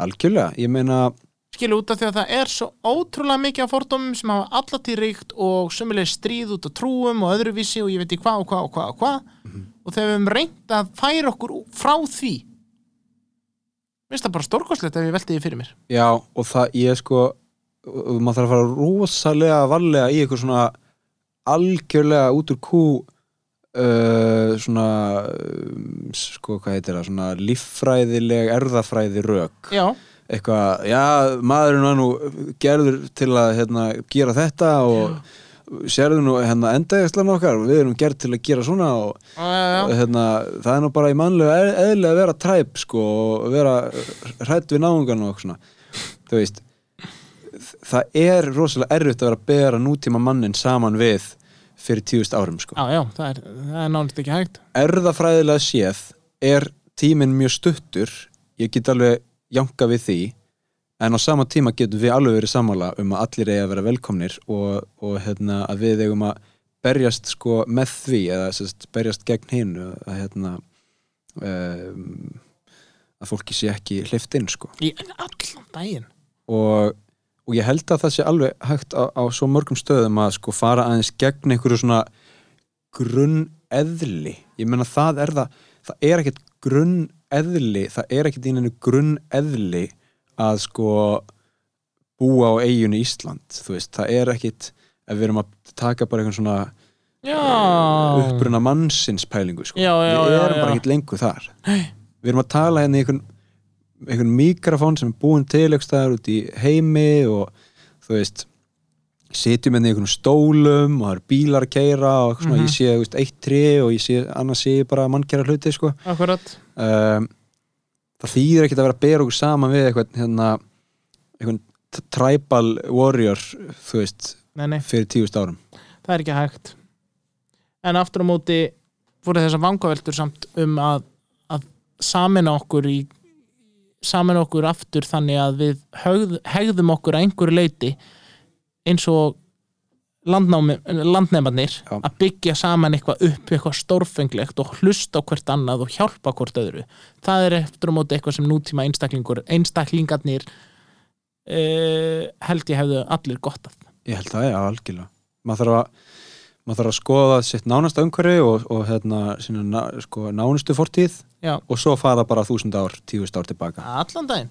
Algjörlega, ég meina skilu út af því að það er svo ótrúlega mikið af fordómum sem hafa allatíð ríkt og sömulega stríð út á trúum og öðruvísi og ég veit ekki hvað og hvað og hvað og hvað. Mhm. og þegar við höfum reynt að færa okkur frá því finnst það bara stórkostlegt ef ég velti því fyrir mér. Já, og það, ég sko maður þarf að fara rosalega varlega í eitthvað svona algjörlega út úr kú uh, svona um, sko, hvað heitir það, svona líffræðileg erðafræði Já, eitthvað, já, maðurinn var nú gerður til að hérna, gera þetta og sérðu nú hérna endaðislan okkar, við erum gerð til að gera svona og já, já, já. hérna, það er nú bara í mannlega eðlilega að vera træp sko og vera hrætt við náungan og svona. Þú veist það er rosalega erfitt að vera að bera nútíma mannin saman við fyrir tíust árum sko. Já, já það, er, það er nánast ekki hægt. Erðafræðilega séð er tíminn mjög stuttur ég get alveg janka við því en á sama tíma getum við alveg verið sammála um að allir eigi að vera velkomnir og, og hérna, að við eigum að berjast sko með því eða sérst, berjast gegn hinu að hérna um, að fólki sé ekki hlift inn sko. Í allan daginn. Og, og ég held að það sé alveg hægt á, á svo mörgum stöðum að sko fara aðeins gegn einhverju svona grunneðli. Ég meina það er það það er ekkert grunneðli það er ekkert í neinu grunneðli að sko búa á eiginu Ísland þú veist, það er ekkert ef við erum að taka bara einhvern svona Já, uppruna mannsins pælingu sko. Já, já, við erum bara ekkert lengur þar. Við erum að tala hérna í einhvern, einhvern mikrofón sem er búin til eitthvað út í heimi og þú veist sitjum hérna í einhvern stólum og það eru bílar að keira og eitthvað svona, Mhm. ég sé þú veist, eitt tri og ég sé, annars sé ég bara mannkjæra hluti sko. um, það þýðir ekkert að vera að bera okkur saman við eitthvað hérna, t- tribal warrior þú veist, Nei, nei, fyrir tíust árum það er ekki hægt en aftur á móti voru þessar vangaveltur samt um að, að samina okkur í samina okkur aftur þannig að við högð, hegðum okkur að einhverju leiti eins og landnefnarnir að byggja saman eitthvað upp eitthvað stórfenglegt og hlusta hvert annað og hjálpa hvort öðru. Það er eftir á móti eitthvað sem nútíma einstaklingur einstaklingarnir uh, held ég hefðu allir gott af. Ég held það, já, algjörlega. Maður þarf að, maður þarf að skoða sitt nánasta umhverfi og, og hérna, sína, ná, sko, nánustu fortíð Já. og svo fara bara þúsund ár, tíust ár tilbaka. allan daginn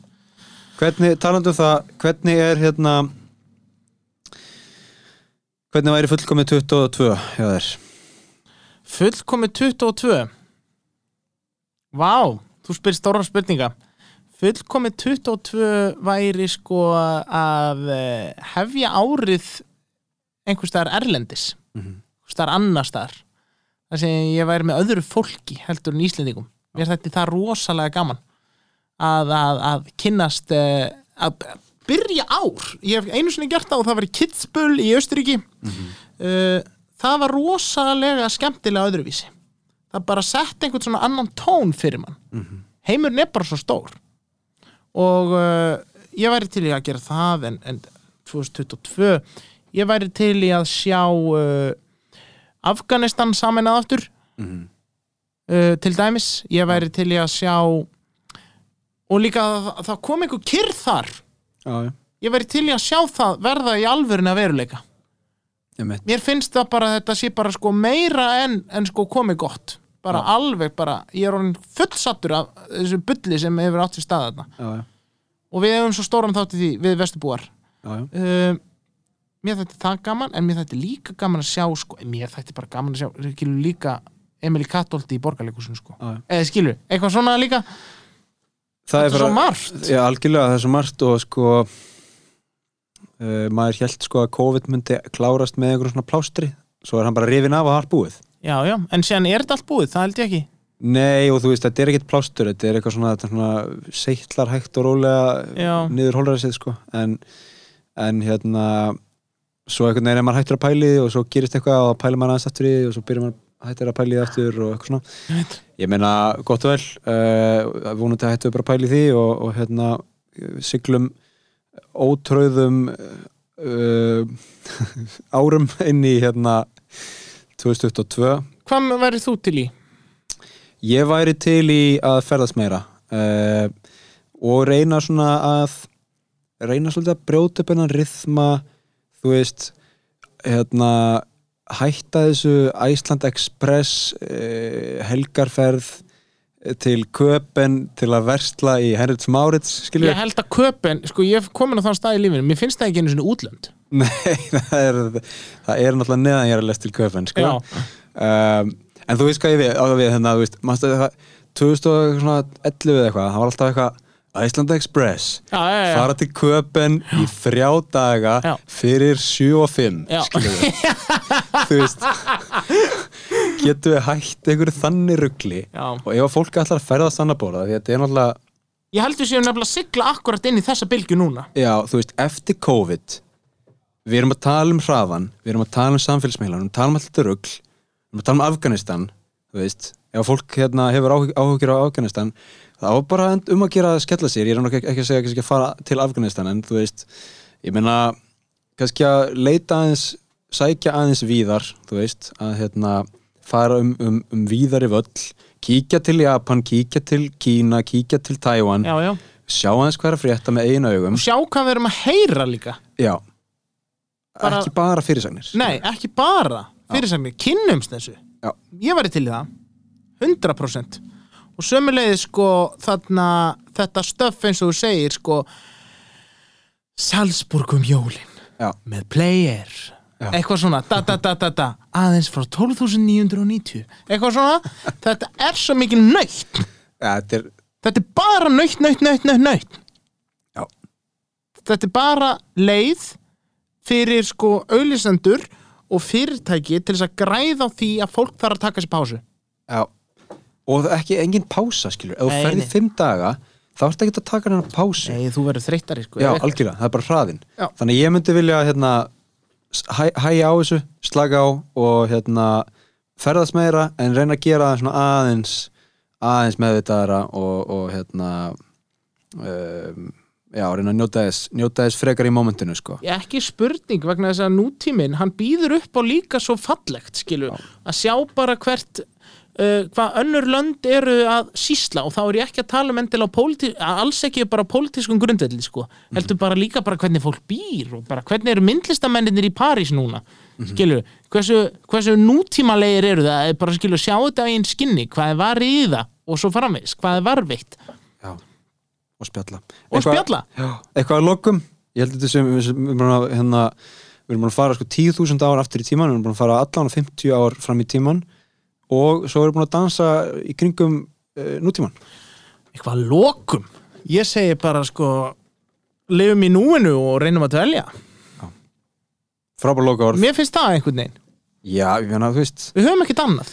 Hvernig, talandu um það, hvernig er hérna, hvernig væri fullkomið 22 hjá þér? Fullkomið 22 Vá, þú spyrir stóra spurninga Fullkomið 22 væri sko að eh, hefja árið einhvers staðar erlendis Mhm. einhvers staðar annar staðar þar sem ég væri með öðru fólki heldur en Íslendingum. Mér þetta það rosalega gaman að, að, að kynnast eh, að byrja ár. Ég hef einu sinni gert það og það var í Kitzbühel í Östuríki uh, það var rosalega skemmtilega öðruvísi. Það bara sett einhvern svona annan tón fyrir mann. Heimurinn er bara svo stór. Og uh, ég væri til í að gera það en, en 2022 ég væri til í að sjá Afganistan saminað aftur. Mhm. uh, til dæmis ég væri til í að sjá og líka að það- kom einhver kyrð þar. Já, já, ég væri til í að sjá það verða í alvörin að veruleika. Ég meit. mér finnst það bara að þetta sé bara sko meira en, en sko komið gott. Bara alveg bara, ég er orðin fullsattur af þessu bulli sem hefur átt sér stað þarna. Já, já, og við hefum svo stóran þátt í því við vesturbúar. Já, já. uh, mér þetta það gaman en mér þetta líka gaman að sjá sko, mér þetta bara gaman að sjá skilur líka Emily Katolti í borgarleikusinu sko. Eða skilur, eitthvað svona líka. Það er svo margt. Já, algjörlega, það er svo margt og sko uh, maður held sko að COVID myndi klárast með einhverjum svona plástri. Svo er hann bara rifin af og har búið. Já, já, en séðan er þetta allt búið, það held ég ekki. Nei, og þú veist, þetta er ekkert plástur þetta er eitthvað svona, þetta er svona seittlar hægt og rólega Já. niður hólræðisið sko. En, en hérna svo einhvern veginn er maður hættur að pæli og svo gerist eitthvað og pælir maður aðeins aftur í og svo byrjar maður hættur að pæli því aftur og eitthvað svona. Ég meina, gott og vel uh, vonandi hættu bara að pæli því og, og hérna siglum ótröðum uh, árum inn í hérna 2022 hvað verður þú til í? Ég væri til í að ferðast meira uh, og reyna svona að reyna svolítið að brjóta upp hennan rithma þú veist hérna hætta þessu Iceland Express uh, helgarferð til köpen til að versla í Henrits Márits skilur Ég held að köpen, sko ég hef komin á þann stað í lífinu. Mér finnst það ekki einu svona útlönd. Nei, það er, það er náttúrulega neðan ég er að lest til köpen sko. Um, En þú veist hvað ég við, á við hérna, þú veist, manstu það 2011 eða eitthvað, það var alltaf eitthvað Iceland Express. Já, já, já. fara til köpen í þrjá daga fyrir 7 og 5 Já. skilur við þú veist getum við hætt einhverju þannig ruggli og ef að fólk ætlar að ferðast annað bóla því að þetta er náttúrulega Ég held við séum nefnilega að sigla akkurat inn í þessa bylgju núna. Já, þú veist, eftir COVID við erum að tala um hraðan við erum að tala um samfélagsmeilan, við erum að tala um alltaf rugl við erum að tala um Afganistan þú veist, ef fólk hérna hefur áhug- áhyggjur á Afganistan það var bara um að gera að skella sér, ég er nú ekki, að segja ekki að fara til Afganistan, en þú veist ég meina, kannski að leita aðeins, sækja aðeins víðar, þú veist, að hérna fara um, um, um víðari völl kíkja til Japan, kíkja til Kína kíkja til Tæwan, Já, já. sjá aðeins hvað er að frétta með einu augum. Og sjá hvað við erum að heyra líka. Já. Bara- Ekki bara fyrirsagnir Nei, ekki bara fyrirsagnir, kynnumst þessu. Já. Ég væri til í það. 100% Og sömulegið sko þarna þetta stöff eins og þú segir sko Salzburg um jólin Já. með player. Já. eitthvað svona da, da, da, aðeins frá 12.990 eitthvað svona þetta er svo mikil nöytt. Þetta er, þetta er bara nöytt, nöytt, nöytt, nöytt, nöytt. Þetta er bara leið fyrir sko auðlisendur og fyrirtæki til þess að græða því að fólk þarf að taka sér pásu. Já og ekki engin pása skilur. Ef þú Nei, ferði nei. fimm daga þá ertu ekki að taka hennar pásu. Nei, þú verður þreyttari sko já, algjörlega, það er bara hraðin Já. þannig ég myndi vilja hérna hæ, hæja á þessu, slaka á og hérna ferðast meira en reyna að gera það svona aðeins aðeins meðvitaðara og, og hérna um, já, reyna að njóta þess njóta þess frekar í mómentinu sko. Ekki spurning vegna þess að nútíminn hann býður upp á líka svo fallegt skilur, að sjá bara hvert uh, hvað önnur lönd eru að sísla og þá er ég ekki að tala um endilega á alls ekki bara á pólitískum grundvelli sko, heldur bara líka bara hvernig fólk býr og bara hvernig eru myndlistamennir í París núna skilur, hversu, hversu nútímalegir eru það, bara skilur sjá þetta í einn skinni, hvað er varið í það? Og svo framvegis, hvað er varveitt og spjalla. Og spjalla? já, eitthvað að lokum? Ég held þetta sem við erum að hérna, við erum að fara sko 10.000 ár aftur í tíman við erum að fara allan 50 ár fram í tíman og svo við búin að dansa í kringum uh, nútíman eitthvað að lokum? Ég segi bara sko lifum í núinu og reynum að dvelja. Frábær loka orð mér finnst það einhvern veginn. Já, ég meina, þú veist. Við höfum ekkert annað.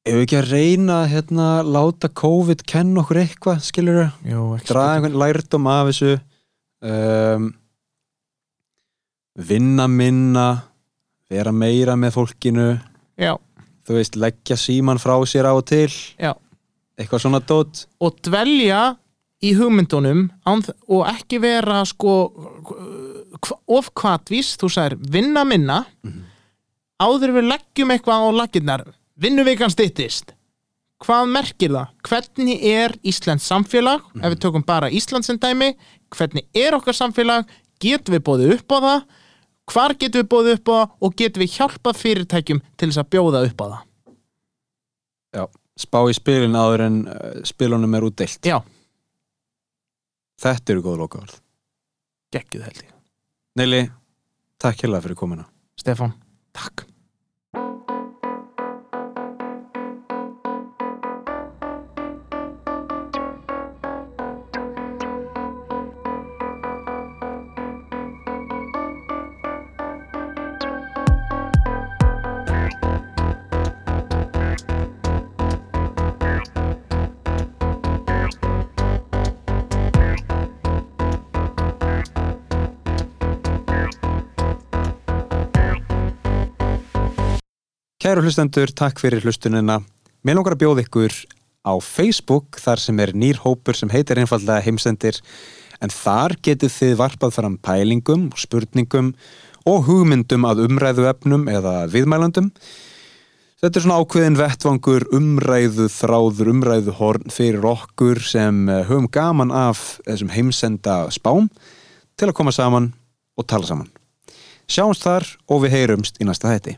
Ef við ekki að reyna að hérna, láta COVID kenna okkur eitthvað skilur við, draga einhvern lærdom af þessu um, vinna minna vera meira með fólkinu. Já. Þú veist, leggja síman frá sér á og til Já. eitthvað svona dót og dvelja í hugmyndunum og ekki vera sko hva- of kvatvís, þú sagðir vinna minna áður en við leggjum eitthvað á laginnar vinnuvikan styttist hvað merkir það? Hvernig er Íslands samfélag? Ef við tökum bara Íslands sem dæmi, hvernig er okkar samfélag? Getum við bóðið upp á það? Hvar getum við bóðið upp á það? Og getum við hjálpað fyrirtækjum til þess að bjóða upp á það? Já, spá í spilin áður en uh, spilunum er útdeilt Já. Þetta eru góð lokaorð Gekkið held ég Neili, takk hérlega fyrir komuna Stefán, takk Kæru hlustendur, takk fyrir hlustunina Mér langar að bjóða ykkur á Facebook þar sem er nýr hópur sem heitir einfallega heimsendir en þar getið þið varpað fram pælingum, spurningum og hugmyndum að umræðu efnum eða viðmælandum Þetta er svona ákveðin vettvangur umræðu þráður, umræðu horn fyrir okkur sem eh, höfum gaman af þessum heimsenda spám til að koma saman og tala saman. Sjáumst þar og við heyrumst í næsta hætti.